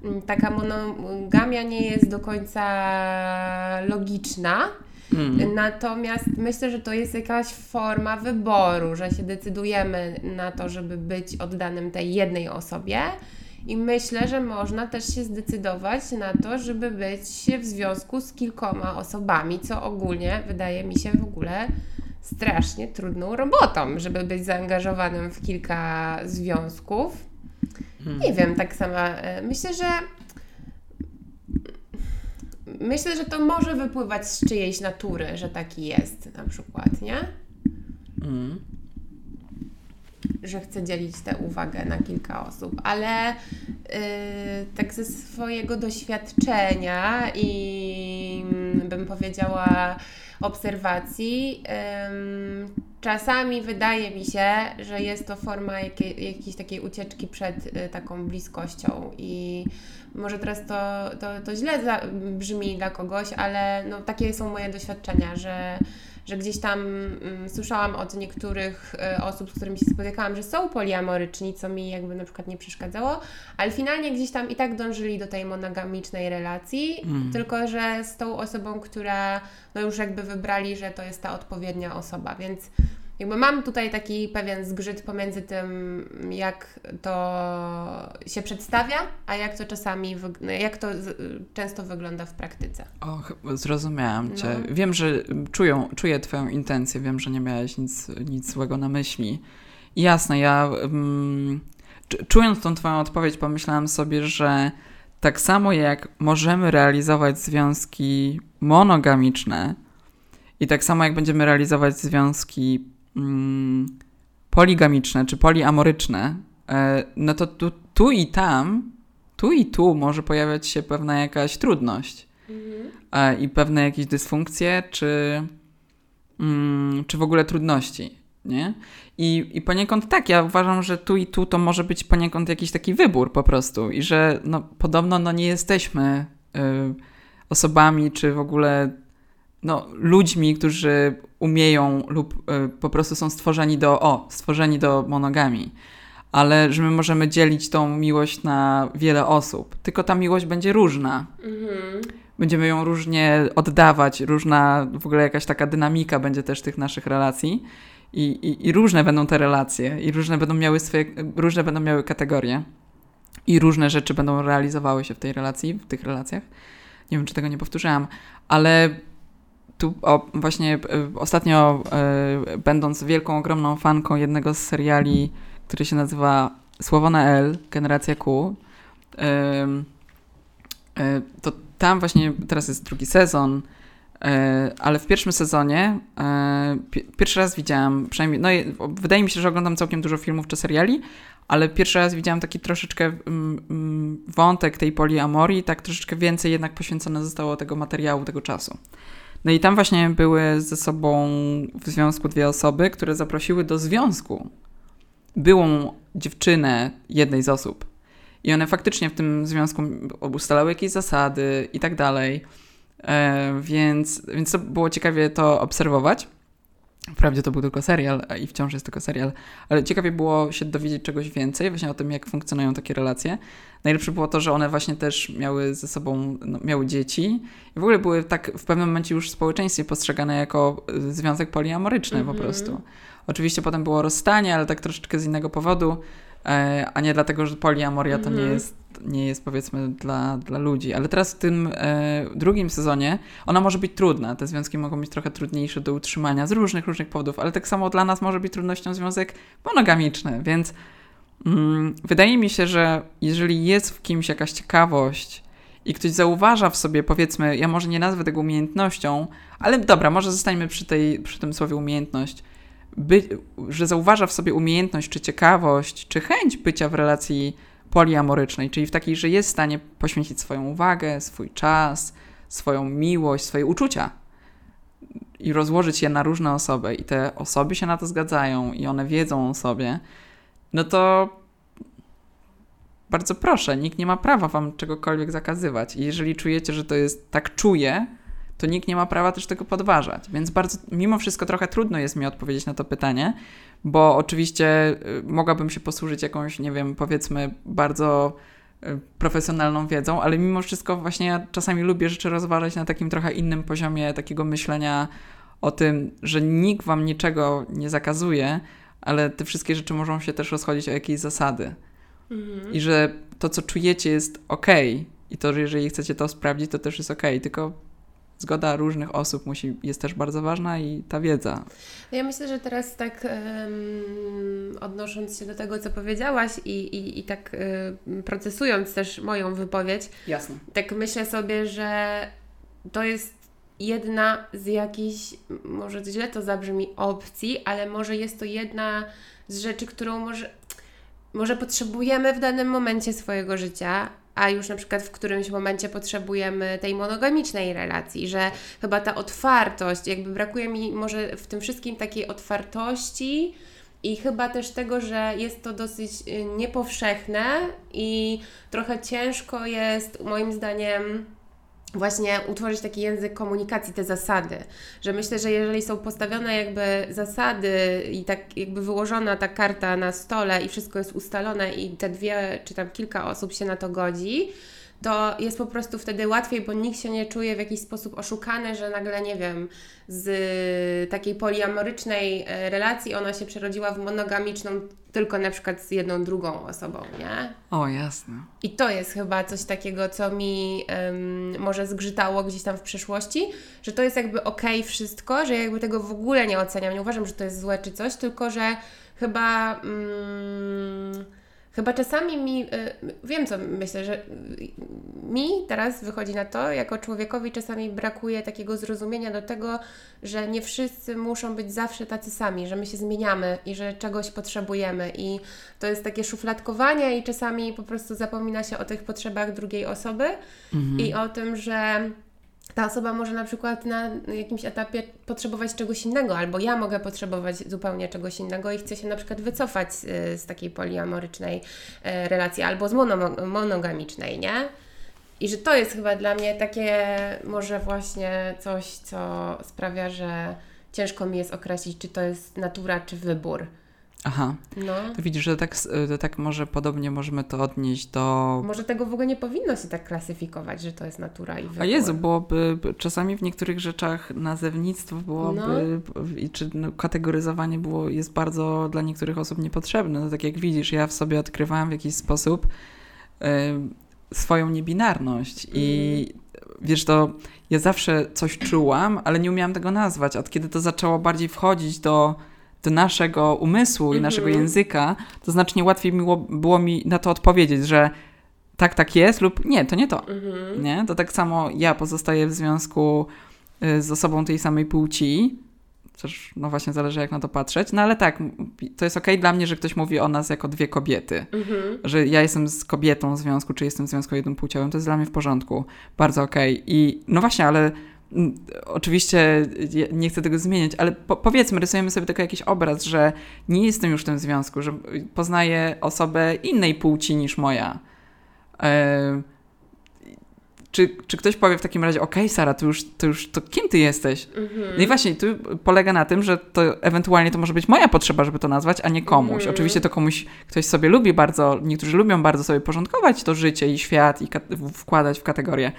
mm, taka monogamia nie jest do końca logiczna. Mm. Natomiast myślę, że to jest jakaś forma wyboru, że się decydujemy na to, żeby być oddanym tej jednej osobie. I myślę, że można też się zdecydować na to, żeby być w związku z kilkoma osobami, co ogólnie wydaje mi się w ogóle strasznie trudną robotą, żeby być zaangażowanym w kilka związków. Mm. Nie wiem, tak sama. e, Myślę, że. Myślę, że to może wypływać z czyjejś natury, że taki jest na przykład, nie? Mm. Że chce dzielić tę uwagę na kilka osób, ale y, tak ze swojego doświadczenia i mm, bym powiedziała obserwacji, ym, czasami wydaje mi się, że jest to forma jakiej, jakiejś takiej ucieczki przed y, taką bliskością. I może teraz to, to, to źle brzmi dla kogoś, ale no, takie są moje doświadczenia, że, że gdzieś tam mm, słyszałam od niektórych y, osób, z którymi się spotykałam, że są poliamoryczni, co mi jakby na przykład nie przeszkadzało, ale finalnie gdzieś tam i tak dążyli do tej monogamicznej relacji, Mm. tylko że z tą osobą, która no już jakby wybrali, że to jest ta odpowiednia osoba, więc jakby mam tutaj taki pewien zgrzyt pomiędzy tym, jak to się przedstawia, a jak to czasami, no, jak to często wygląda w praktyce. O, ch- zrozumiałam Cię. No. Wiem, że czują, czuję Twoją intencję, wiem, że nie miałeś nic, nic złego na myśli. Jasne, ja mm, czu- czując tą Twoją odpowiedź, pomyślałam sobie, że tak samo jak możemy realizować związki monogamiczne i tak samo jak będziemy realizować związki poligamiczne czy poliamoryczne, e, no to tu, tu i tam, tu i tu może pojawiać się pewna jakaś trudność e, i pewne jakieś dysfunkcje, czy, mm, czy w ogóle trudności, nie? I, I poniekąd tak, ja uważam, że tu i tu to może być poniekąd jakiś taki wybór po prostu i że no, podobno no, nie jesteśmy y, osobami, czy w ogóle no, ludźmi, którzy umieją lub y, po prostu są stworzeni do, o, stworzeni do monogami. Ale że my możemy dzielić tą miłość na wiele osób. Tylko ta miłość będzie różna Mhm. będziemy ją różnie oddawać, różna w ogóle jakaś taka dynamika będzie też tych naszych relacji i, i, i różne będą te relacje i różne będą miały swoje, różne będą miały kategorie i różne rzeczy będą realizowały się w tej relacji, w tych relacjach. Nie wiem, czy tego nie powtórzyłam, ale tu o, właśnie e, ostatnio e, będąc wielką, ogromną fanką jednego z seriali, który się nazywa Słowo na L, Generacja Q, e, to tam właśnie teraz jest drugi sezon, ale w pierwszym sezonie pi- pierwszy raz widziałam, przynajmniej, no wydaje mi się, że oglądam całkiem dużo filmów czy seriali, ale pierwszy raz widziałam taki troszeczkę wątek tej poliamorii, tak troszeczkę więcej jednak poświęcone zostało tego materiału, tego czasu. No i tam właśnie były ze sobą w związku dwie osoby, które zaprosiły do związku byłą dziewczynę jednej z osób. I one faktycznie w tym związku ustalały jakieś zasady i tak dalej. E, więc, więc to było ciekawie to obserwować. Wprawdzie to był tylko serial i wciąż jest tylko serial, ale ciekawie było się dowiedzieć czegoś więcej właśnie o tym, jak funkcjonują takie relacje. Najlepsze było to, że one właśnie też miały ze sobą, no, miały dzieci i w ogóle były tak w pewnym momencie już w społeczeństwie postrzegane jako y, związek poliamoryczny mm -hmm. po mhm. prostu. Oczywiście potem było rozstanie, ale tak troszeczkę z innego powodu, a nie dlatego, że poliamoria to nie mhm. jest, nie jest powiedzmy dla, dla ludzi. Ale teraz w tym e, drugim sezonie ona może być trudna. Te związki mogą być trochę trudniejsze do utrzymania z różnych, różnych powodów, ale tak samo dla nas może być trudnością związek monogamiczny, więc mm, wydaje mi się, że jeżeli jest w kimś jakaś ciekawość, i ktoś zauważa w sobie, powiedzmy, ja może nie nazwę tego umiejętnością, ale dobra, może zostańmy przy, tej, przy tym słowie umiejętność, by, że zauważa w sobie umiejętność, czy ciekawość, czy chęć bycia w relacji poliamorycznej, czyli w takiej, że jest w stanie poświęcić swoją uwagę, swój czas, swoją miłość, swoje uczucia i rozłożyć je na różne osoby, i te osoby się na to zgadzają, i one wiedzą o sobie, no to bardzo proszę, nikt nie ma prawa wam czegokolwiek zakazywać. I jeżeli czujecie, że to jest tak czuje, to nikt nie ma prawa też tego podważać. Więc bardzo, mimo wszystko trochę trudno jest mi odpowiedzieć na to pytanie, bo oczywiście y, mogłabym się posłużyć jakąś, nie wiem, powiedzmy bardzo y, profesjonalną wiedzą, ale mimo wszystko właśnie ja czasami lubię rzeczy rozważać na takim trochę innym poziomie takiego myślenia o tym, że nikt wam niczego nie zakazuje, ale te wszystkie rzeczy mogą się też rozchodzić o jakieś zasady. Mhm. I że to, co czujecie, jest ok. I to, że jeżeli chcecie to sprawdzić, to też jest ok. Tylko zgoda różnych osób musi, jest też bardzo ważna i ta wiedza. Ja myślę, że teraz tak um, odnosząc się do tego, co powiedziałaś i, i, i tak um, procesując też moją wypowiedź, Jasne. tak myślę sobie, że to jest jedna z jakichś, może źle to zabrzmi, opcji, ale może jest to jedna z rzeczy, którą może, może potrzebujemy w danym momencie swojego życia, a już na przykład w którymś momencie potrzebujemy tej monogamicznej relacji, że chyba ta otwartość, jakby brakuje mi może w tym wszystkim takiej otwartości. I chyba też tego, że jest to dosyć y, niepowszechne i trochę ciężko jest, moim zdaniem, właśnie utworzyć taki język komunikacji, te zasady. Że myślę, że jeżeli są postawione jakby zasady i tak jakby wyłożona ta karta na stole i wszystko jest ustalone i te dwie czy tam kilka osób się na to godzi, to jest po prostu wtedy łatwiej, bo nikt się nie czuje w jakiś sposób oszukany, że nagle, nie wiem, z takiej poliamorycznej e, relacji ona się przerodziła w monogamiczną tylko na przykład z jedną, drugą osobą, nie? O, jasne. I to jest chyba coś takiego, co mi um, może zgrzytało gdzieś tam w przeszłości, że to jest jakby okej okay wszystko, że jakby tego w ogóle nie oceniam, nie uważam, że to jest złe czy coś, tylko że chyba... Um, Chyba czasami mi, y, wiem co myślę, że mi teraz wychodzi na to, jako człowiekowi czasami brakuje takiego zrozumienia do tego, że nie wszyscy muszą być zawsze tacy sami, że my się zmieniamy i że czegoś potrzebujemy i to jest takie szufladkowanie i czasami po prostu zapomina się o tych potrzebach drugiej osoby mhm. i o tym, że ta osoba może na przykład na jakimś etapie potrzebować czegoś innego, albo ja mogę potrzebować zupełnie czegoś innego i chcę się na przykład wycofać z, z takiej poliamorycznej e, relacji, albo z monogamicznej, nie? I że to jest chyba dla mnie takie może właśnie coś, co sprawia, że ciężko mi jest określić, czy to jest natura, czy wybór. Aha. No. To widzisz, że tak, tak może podobnie możemy to odnieść do... Może tego w ogóle nie powinno się tak klasyfikować, że to jest natura i wybór. A Jezu, byłoby czasami w niektórych rzeczach nazewnictwo byłoby, no. czy no, kategoryzowanie było, jest bardzo dla niektórych osób niepotrzebne. No, tak jak widzisz, ja w sobie odkrywałam w jakiś sposób y, swoją niebinarność mm. i wiesz, to ja zawsze coś czułam, ale nie umiałam tego nazwać. Od kiedy to zaczęło bardziej wchodzić do do naszego umysłu i naszego mhm. języka, to znacznie łatwiej było, było mi na to odpowiedzieć, że tak, tak jest lub nie, to nie to. Mhm. Nie? To tak samo ja pozostaję w związku y, z osobą tej samej płci, Też, no właśnie, zależy jak na to patrzeć. No ale tak, to jest okej dla mnie, że ktoś mówi o nas jako dwie kobiety. Mhm. Że ja jestem z kobietą w związku, czy jestem w związku jednopłciowym, to jest dla mnie w porządku. Bardzo okej. I no właśnie, ale mm, oczywiście nie chcę tego zmieniać, ale po, powiedzmy, rysujemy sobie tylko jakiś obraz, że nie jestem już w tym związku, że poznaję osobę innej płci niż moja. E, czy, czy ktoś powie w takim razie, okej, Sara, to już, to już, to kim ty jesteś? No i właśnie, tu polega na tym, że to ewentualnie to może być moja potrzeba, żeby to nazwać, a nie komuś. Mhm. Oczywiście to komuś, ktoś sobie lubi bardzo, niektórzy lubią bardzo sobie porządkować to życie i świat i wkładać w kategorie,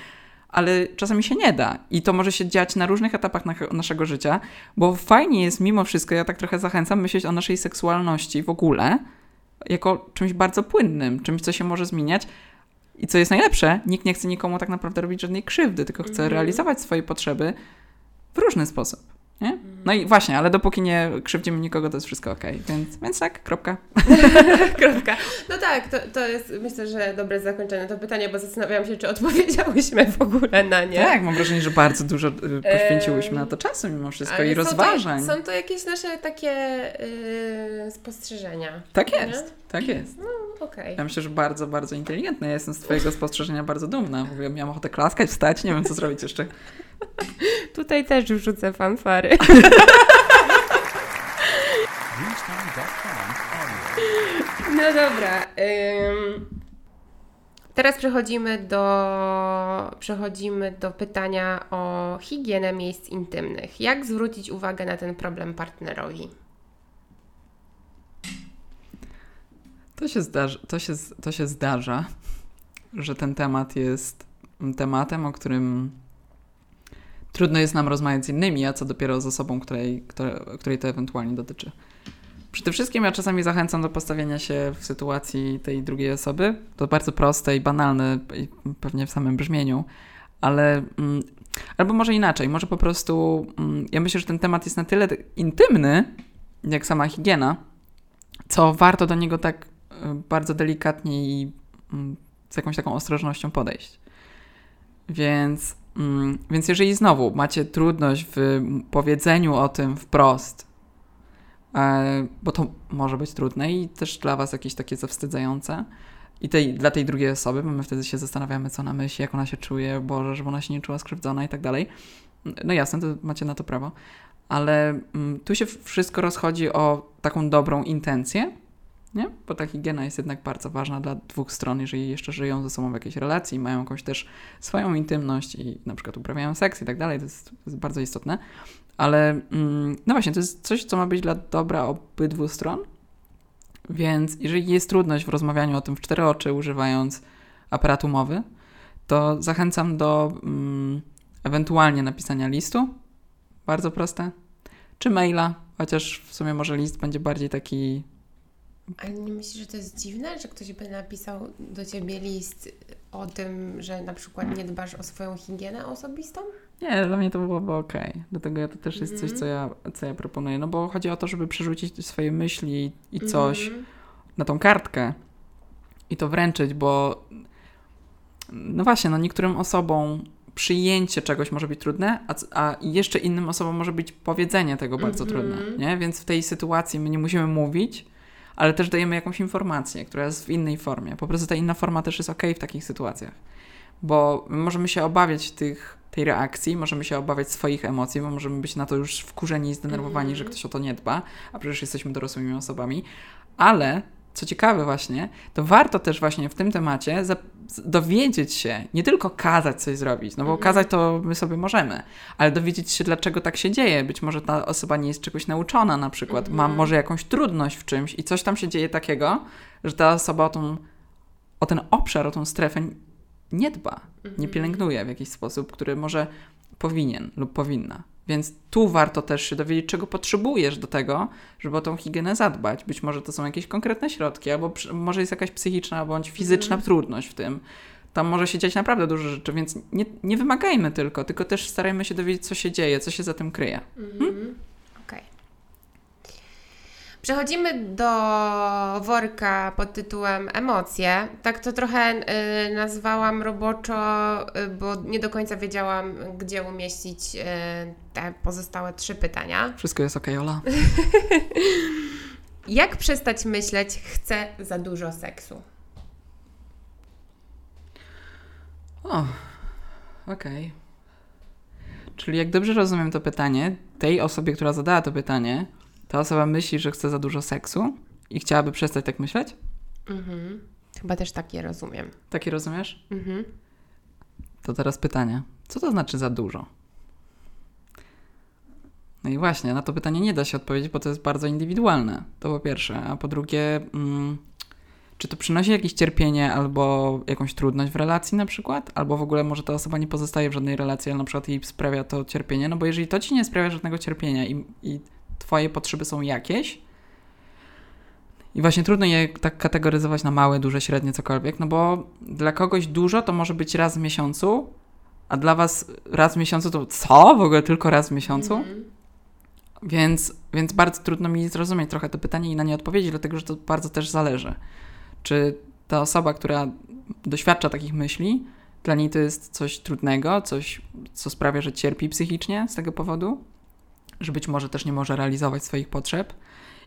ale czasami się nie da. I to może się dziać na różnych etapach na, naszego życia, bo fajnie jest mimo wszystko, ja tak trochę zachęcam, myśleć o naszej seksualności w ogóle jako czymś bardzo płynnym, czymś, co się może zmieniać. I co jest najlepsze, nikt nie chce nikomu tak naprawdę robić żadnej krzywdy, tylko chce Mhm. realizować swoje potrzeby w różny sposób. Nie? No i właśnie, ale dopóki nie krzywdzimy nikogo, to jest wszystko okej. Więc, więc tak, kropka. Kropka. No tak, to, to jest myślę, że dobre zakończenie to pytanie, bo zastanawiałam się, czy odpowiedziałyśmy w ogóle na nie. Tak, mam wrażenie, że bardzo dużo y, poświęciłyśmy na to czasu mimo wszystko Ale i są rozważań. To, są to jakieś nasze takie yy, spostrzeżenia. Tak Nie? jest, tak jest. Okej. Ja myślę, że bardzo, bardzo inteligentne. Ja jestem z twojego spostrzeżenia bardzo dumna. Mówię, miałam ochotę klaskać, wstać, nie wiem co zrobić jeszcze. Tutaj też wrzucę fanfary. No dobra. ym, teraz przechodzimy do, przechodzimy do pytania o higienę miejsc intymnych. Jak zwrócić uwagę na ten problem partnerowi? To się, to, się, to się zdarza, że ten temat jest tematem, o którym trudno jest nam rozmawiać z innymi, a co dopiero z osobą, której, które, której to ewentualnie dotyczy. Przede wszystkim ja czasami zachęcam do postawienia się w sytuacji tej drugiej osoby. To bardzo proste i banalne, pewnie w samym brzmieniu, ale mm, albo może inaczej, może po prostu mm, ja myślę, że ten temat jest na tyle intymny, jak sama higiena, co warto do niego tak y, bardzo delikatnie i mm, z jakąś taką ostrożnością podejść. Więc, więc jeżeli znowu macie trudność w powiedzeniu o tym wprost, e, bo to może być trudne i też dla Was jakieś takie zawstydzające, i tej, dla tej drugiej osoby, bo my wtedy się zastanawiamy, co ona myśli, jak ona się czuje, Boże, żeby ona się nie czuła skrzywdzona i tak dalej. No jasne, to macie na to prawo, ale mm, tu się wszystko rozchodzi o taką dobrą intencję, nie? Bo ta higiena jest jednak bardzo ważna dla dwóch stron, jeżeli jeszcze żyją ze sobą w jakiejś relacji, mają jakąś też swoją intymność i na przykład uprawiają seks i tak dalej, to jest, bardzo istotne. Ale mm, no właśnie, to jest coś, co ma być dla dobra obydwu stron. Więc jeżeli jest trudność w rozmawianiu o tym w cztery oczy, używając aparatu mowy, to zachęcam do mm, ewentualnie napisania listu. Bardzo proste. Czy maila, chociaż w sumie może list będzie bardziej taki Ale nie myślisz, że to jest dziwne, że ktoś by napisał do Ciebie list o tym, że na przykład nie dbasz o swoją higienę osobistą? Nie, dla mnie to byłoby okej. Dlatego ja to też jest coś, Mhm. co ja, co ja proponuję. No bo chodzi o to, żeby przerzucić swoje myśli i coś Mhm. na tą kartkę i to wręczyć, bo no właśnie, no niektórym osobom przyjęcie czegoś może być trudne, a, a jeszcze innym osobom może być powiedzenie tego bardzo Mhm. trudne, nie? Więc w tej sytuacji my nie musimy mówić, ale też dajemy jakąś informację, która jest w innej formie. Po prostu ta inna forma też jest okej w takich sytuacjach. Bo my możemy się obawiać tych, tej reakcji, możemy się obawiać swoich emocji, bo możemy być na to już wkurzeni i zdenerwowani, Mhm. że ktoś o to nie dba, a przecież jesteśmy dorosłymi osobami. Ale co ciekawe właśnie, to warto też właśnie w tym temacie dowiedzieć się, nie tylko kazać coś zrobić, no bo Mhm. kazać to my sobie możemy, ale dowiedzieć się, dlaczego tak się dzieje. Być może ta osoba nie jest czegoś nauczona na przykład, ma Mhm. może jakąś trudność w czymś i coś tam się dzieje takiego, że ta osoba o, tą, o ten obszar, o tą strefę nie dba, nie Mhm. pielęgnuje w jakiś sposób, który może powinien lub powinna. Więc tu warto też się dowiedzieć, czego potrzebujesz do tego, żeby o tą higienę zadbać. Być może to są jakieś konkretne środki, albo może jest jakaś psychiczna bądź fizyczna Mhm. trudność w tym. Tam może się dziać naprawdę dużo rzeczy, więc nie, nie wymagajmy tylko, tylko też starajmy się dowiedzieć, co się dzieje, co się za tym kryje. Okej. Przechodzimy do worka pod tytułem emocje. Tak to trochę y, nazwałam roboczo, y, bo nie do końca wiedziałam, gdzie umieścić y, te pozostałe trzy pytania. Wszystko jest okej, Ola. Jak przestać myśleć, chcę za dużo seksu? O, okej. Czyli jak dobrze rozumiem to pytanie, tej osobie, która zadała to pytanie, ta osoba myśli, że chce za dużo seksu i chciałaby przestać tak myśleć? Mhm. Chyba też tak je rozumiem. Taki rozumiesz? Mhm. To teraz pytanie. Co to znaczy za dużo? No i właśnie, na to pytanie nie da się odpowiedzieć, bo to jest bardzo indywidualne. To po pierwsze. A po drugie, mm, czy to przynosi jakieś cierpienie albo jakąś trudność w relacji na przykład? Albo w ogóle może ta osoba nie pozostaje w żadnej relacji, ale na przykład jej sprawia to cierpienie? No bo jeżeli to ci nie sprawia żadnego cierpienia i, i twoje potrzeby są jakieś, i właśnie trudno je tak kategoryzować na małe, duże, średnie, cokolwiek, no bo dla kogoś dużo to może być raz w miesiącu, a dla was raz w miesiącu to co? W ogóle tylko raz w miesiącu? Mhm. Więc, więc bardzo trudno mi zrozumieć trochę to pytanie i na nie odpowiedzieć, dlatego że to bardzo też zależy. Czy ta osoba, która doświadcza takich myśli, dla niej to jest coś trudnego, coś, co sprawia, że cierpi psychicznie z tego powodu, że być może też nie może realizować swoich potrzeb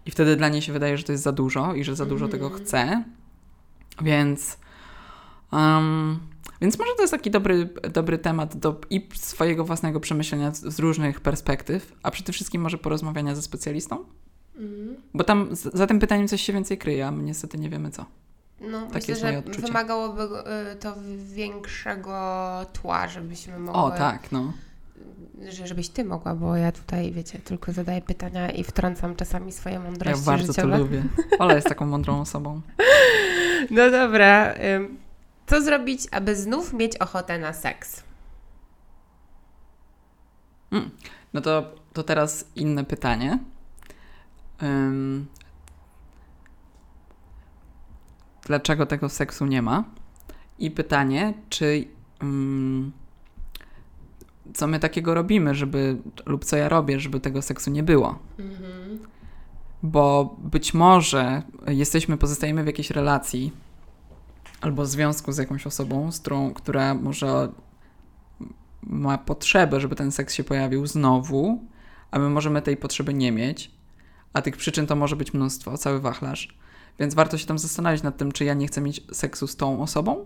i wtedy dla niej się wydaje, że to jest za dużo i że za dużo tego chce. Więc, um, więc może to jest taki dobry, dobry temat do i swojego własnego przemyślenia z, z różnych perspektyw, a przede wszystkim może porozmawiania ze specjalistą, Mhm. bo tam z, za tym pytaniem coś się więcej kryje, a my niestety nie wiemy co. No, Takie myślę, jest moje że odczucie. wymagałoby y, to większego tła, żebyśmy mogły... O, tak, no. Że- żebyś ty mogła, bo ja tutaj, wiecie, tylko zadaję pytania i wtrącam czasami swoje Ja mądrości bardzo to życiowe. lubię. Ola jest taką mądrą osobą. No dobra. Co zrobić, aby znów mieć ochotę na seks? No to, to teraz inne pytanie. Dlaczego tego seksu nie ma? I pytanie, czy co my takiego robimy, żeby, lub co ja robię, żeby tego seksu nie było? Mhm. Bo być może jesteśmy, pozostajemy w jakiejś relacji albo związku z jakąś osobą, z którą, która może ma potrzebę, żeby ten seks się pojawił znowu, a my możemy tej potrzeby nie mieć, a tych przyczyn to może być mnóstwo, cały wachlarz. Więc warto się tam zastanowić nad tym, czy ja nie chcę mieć seksu z tą osobą,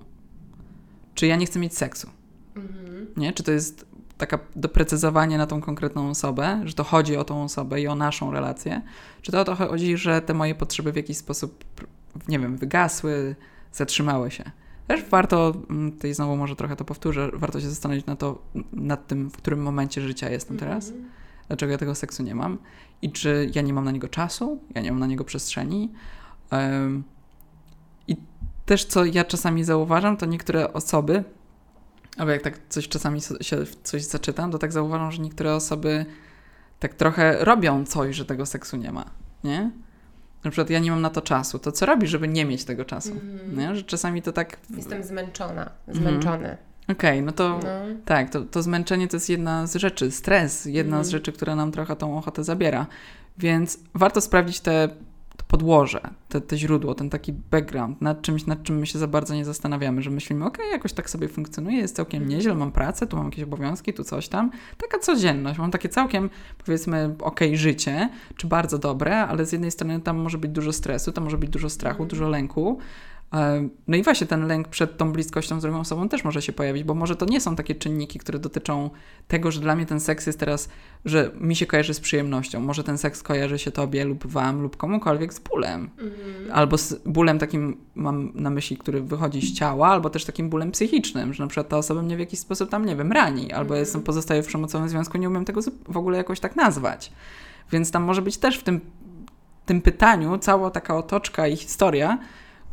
czy ja nie chcę mieć seksu. Mhm. Nie? Czy to jest taka doprecyzowanie na tą konkretną osobę, że to chodzi o tą osobę i o naszą relację, czy to o to chodzi, że te moje potrzeby w jakiś sposób, nie wiem, wygasły, zatrzymały się. Też warto, mm, tutaj znowu może trochę to powtórzę, warto się zastanowić na to, nad tym, w którym momencie życia jestem teraz, Mhm. dlaczego ja tego seksu nie mam i czy ja nie mam na niego czasu, ja nie mam na niego przestrzeni. I też, co ja czasami zauważam, to niektóre osoby, albo jak tak coś czasami się w coś zaczytam, to tak zauważam, że niektóre osoby tak trochę robią coś, że tego seksu nie ma, nie? Na przykład ja nie mam na to czasu. To co robisz, żeby nie mieć tego czasu? Mhm. Nie? Że czasami to tak... Jestem zmęczona, Mhm. zmęczony. Okej, no to... No. Tak, to, to zmęczenie to jest jedna z rzeczy, stres, jedna Mhm. z rzeczy, która nam trochę tą ochotę zabiera. Więc warto sprawdzić te, to podłoże, te, te źródło, ten taki background, nad czymś, nad czym my się za bardzo nie zastanawiamy, że myślimy, okej, jakoś tak sobie funkcjonuje, jest całkiem Mhm. nieźle, mam pracę, tu mam jakieś obowiązki, tu coś tam. Taka codzienność, mam takie całkiem, powiedzmy, okej życie, czy bardzo dobre, ale z jednej strony tam może być dużo stresu, tam może być dużo strachu, Mhm. dużo lęku. E, No i właśnie ten lęk przed tą bliskością z drugą osobą też może się pojawić, bo może to nie są takie czynniki, które dotyczą tego, że dla mnie ten seks jest teraz, że mi się kojarzy z przyjemnością. Może ten seks kojarzy się tobie lub wam lub komukolwiek z bólem. Mhm. Albo z bólem takim mam na myśli, który wychodzi z ciała, albo też takim bólem psychicznym, że na przykład ta osoba mnie w jakiś sposób tam, nie wiem, rani, albo Mhm. jestem pozostaję w przemocowym związku, nie umiem tego w ogóle jakoś tak nazwać. Więc tam może być też w tym, tym pytaniu cała taka otoczka i historia,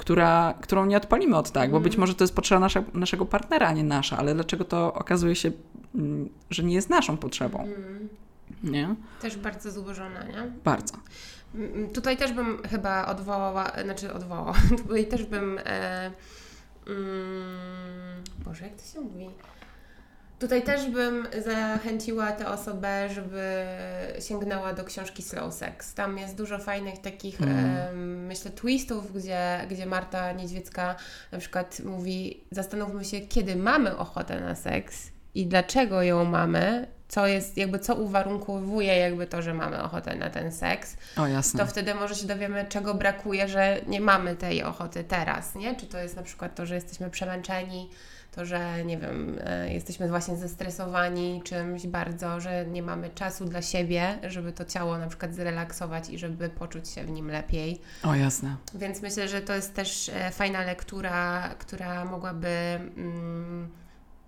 która, którą nie odpalimy od tak, bo być Mhm. może to jest potrzeba nasza, naszego partnera, a nie nasza, ale dlaczego to okazuje się, mm, że nie jest naszą potrzebą, Mhm. nie? Też bardzo złożona, nie? Bardzo. Mm, Tutaj też bym chyba odwołała, znaczy odwołała, tutaj też bym, e, mm, Boże, jak to się mówi? Tutaj też bym zachęciła tę osobę, żeby sięgnęła do książki Slow Sex. Tam jest dużo fajnych takich, Mm. myślę, twistów, gdzie, gdzie Marta Niedźwiecka na przykład mówi, zastanówmy się, kiedy mamy ochotę na seks i dlaczego ją mamy, co jest, jakby co uwarunkowuje jakby to, że mamy ochotę na ten seks O, jasne. to wtedy może się dowiemy, czego brakuje, że nie mamy tej ochoty teraz, nie? Czy to jest na przykład to, że jesteśmy przemęczeni, to, że nie wiem, e, jesteśmy właśnie zestresowani czymś bardzo, że nie mamy czasu dla siebie, żeby to ciało na przykład zrelaksować i żeby poczuć się w nim lepiej. O, jasne. Więc myślę, że to jest też e, fajna lektura, która mogłaby. Mm,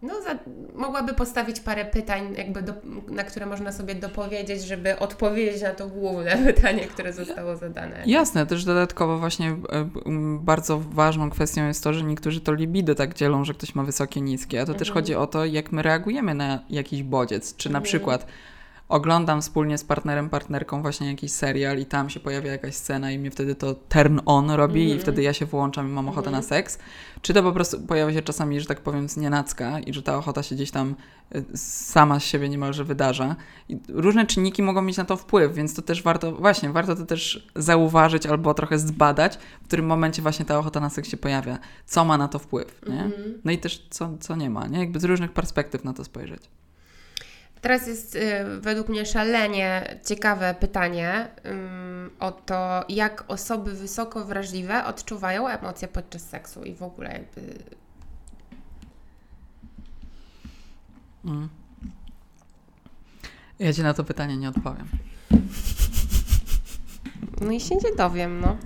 no, za, mogłaby postawić parę pytań, jakby do, na które można sobie dopowiedzieć, żeby odpowiedzieć na to główne pytanie, które zostało zadane. Jasne, też dodatkowo właśnie e, bardzo ważną kwestią jest to, że niektórzy to libido tak dzielą, że ktoś ma wysokie, niskie, a to też Mhm. chodzi o to, jak my reagujemy na jakiś bodziec, czy na Mhm. przykład oglądam wspólnie z partnerem, partnerką właśnie jakiś serial i tam się pojawia jakaś scena i mnie wtedy to turn on robi i Mhm. wtedy ja się włączam i mam ochotę Mhm. na seks, czy to po prostu pojawia się czasami, że tak powiem, z nienacka i że ta ochota się gdzieś tam y, sama z siebie niemalże wydarza. I różne czynniki mogą mieć na to wpływ, więc to też warto, właśnie, warto to też zauważyć albo trochę zbadać, w którym momencie właśnie ta ochota na seks się pojawia. Co ma na to wpływ, nie? Mhm. No i też co, co nie ma, nie? Jakby z różnych perspektyw na to spojrzeć. Teraz jest y, według mnie szalenie ciekawe pytanie o to, jak osoby wysoko wrażliwe odczuwają emocje podczas seksu i w ogóle jakby Mm. Ja ci na to pytanie nie odpowiem. No i się nie dowiem, no.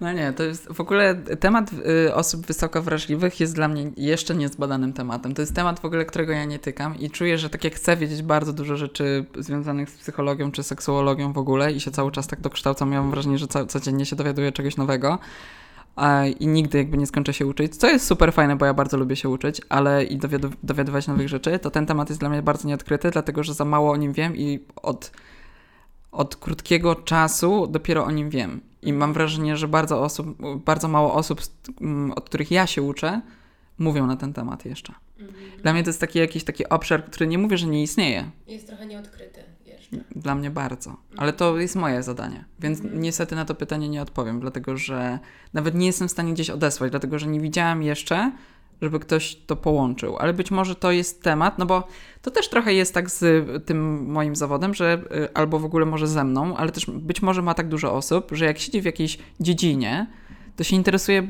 No nie, to jest w ogóle temat y, osób wysoko wrażliwych jest dla mnie jeszcze niezbadanym tematem. To jest temat w ogóle, którego ja nie tykam i czuję, że tak jak chcę wiedzieć bardzo dużo rzeczy związanych z psychologią czy seksuologią w ogóle i się cały czas tak dokształcam, ja mam wrażenie, że ca- codziennie się dowiaduję czegoś nowego a, i nigdy jakby nie skończę się uczyć, co jest super fajne, bo ja bardzo lubię się uczyć, ale i dowiadu- dowiadywać nowych rzeczy, to ten temat jest dla mnie bardzo nieodkryty, dlatego że za mało o nim wiem i od od krótkiego czasu dopiero o nim wiem. I mam wrażenie, że bardzo, osób, bardzo mało osób, z- m, od których ja się uczę, mówią na ten temat jeszcze. Dla mnie to jest taki jakiś taki obszar, który nie mówię, że nie istnieje. Jest trochę nieodkryty jeszcze. Dla mnie bardzo. Ale to jest moje zadanie. Więc Mhm. niestety na to pytanie nie odpowiem, dlatego że nawet nie jestem w stanie gdzieś odesłać, dlatego że nie widziałam jeszcze, żeby ktoś to połączył. Ale być może to jest temat, no bo to też trochę jest tak z tym moim zawodem, że y, albo w ogóle może ze mną, ale też być może ma tak dużo osób, że jak siedzi w jakiejś dziedzinie, to się interesuje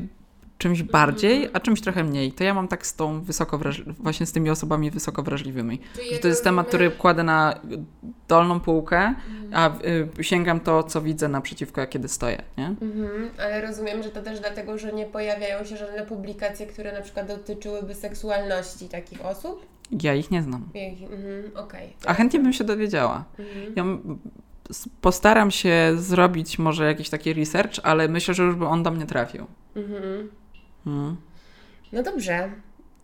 czymś bardziej, a czymś trochę mniej. To ja mam tak z tą wysoko właśnie z tymi osobami wysoko wrażliwymi. Że to jest temat, który kładę na dolną półkę, a y, sięgam to, co widzę naprzeciwko, kiedy stoję, nie? Mhm, ale rozumiem, że to też dlatego, że nie pojawiają się żadne publikacje, które na przykład dotyczyłyby seksualności takich osób? Ja ich nie znam. Mhm, okej. A chętnie bym się dowiedziała. Mhm. Ja postaram się zrobić może jakiś taki research, ale myślę, że już by on do mnie trafił. Mhm. Mm. No dobrze,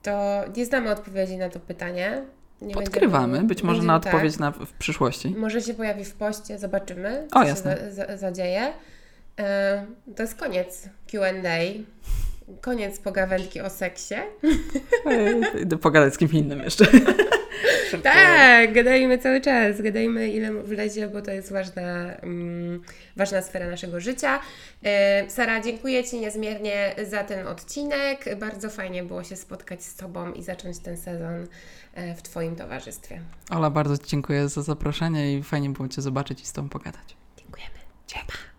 to nie znamy odpowiedzi na to pytanie. Nie będziemy- być może będziemy- na tak. odpowiedź na, w przyszłości. Może się pojawi w poście, zobaczymy, O, co się jasne. za, za, zadzieje. E, to jest koniec Q&A. Koniec pogawędki o seksie. Idę pogadać z kimś innym jeszcze. Tak, gadajmy cały czas, gadajmy ile wlezie, bo to jest ważna, mm, ważna sfera naszego życia. E, Sara, dziękuję Ci niezmiernie za ten odcinek. Bardzo fajnie było się spotkać z Tobą i zacząć ten sezon e, w Twoim towarzystwie. Ola, bardzo Ci dziękuję za zaproszenie i fajnie było Cię zobaczyć i z Tobą pogadać. Dziękujemy. Dzięki.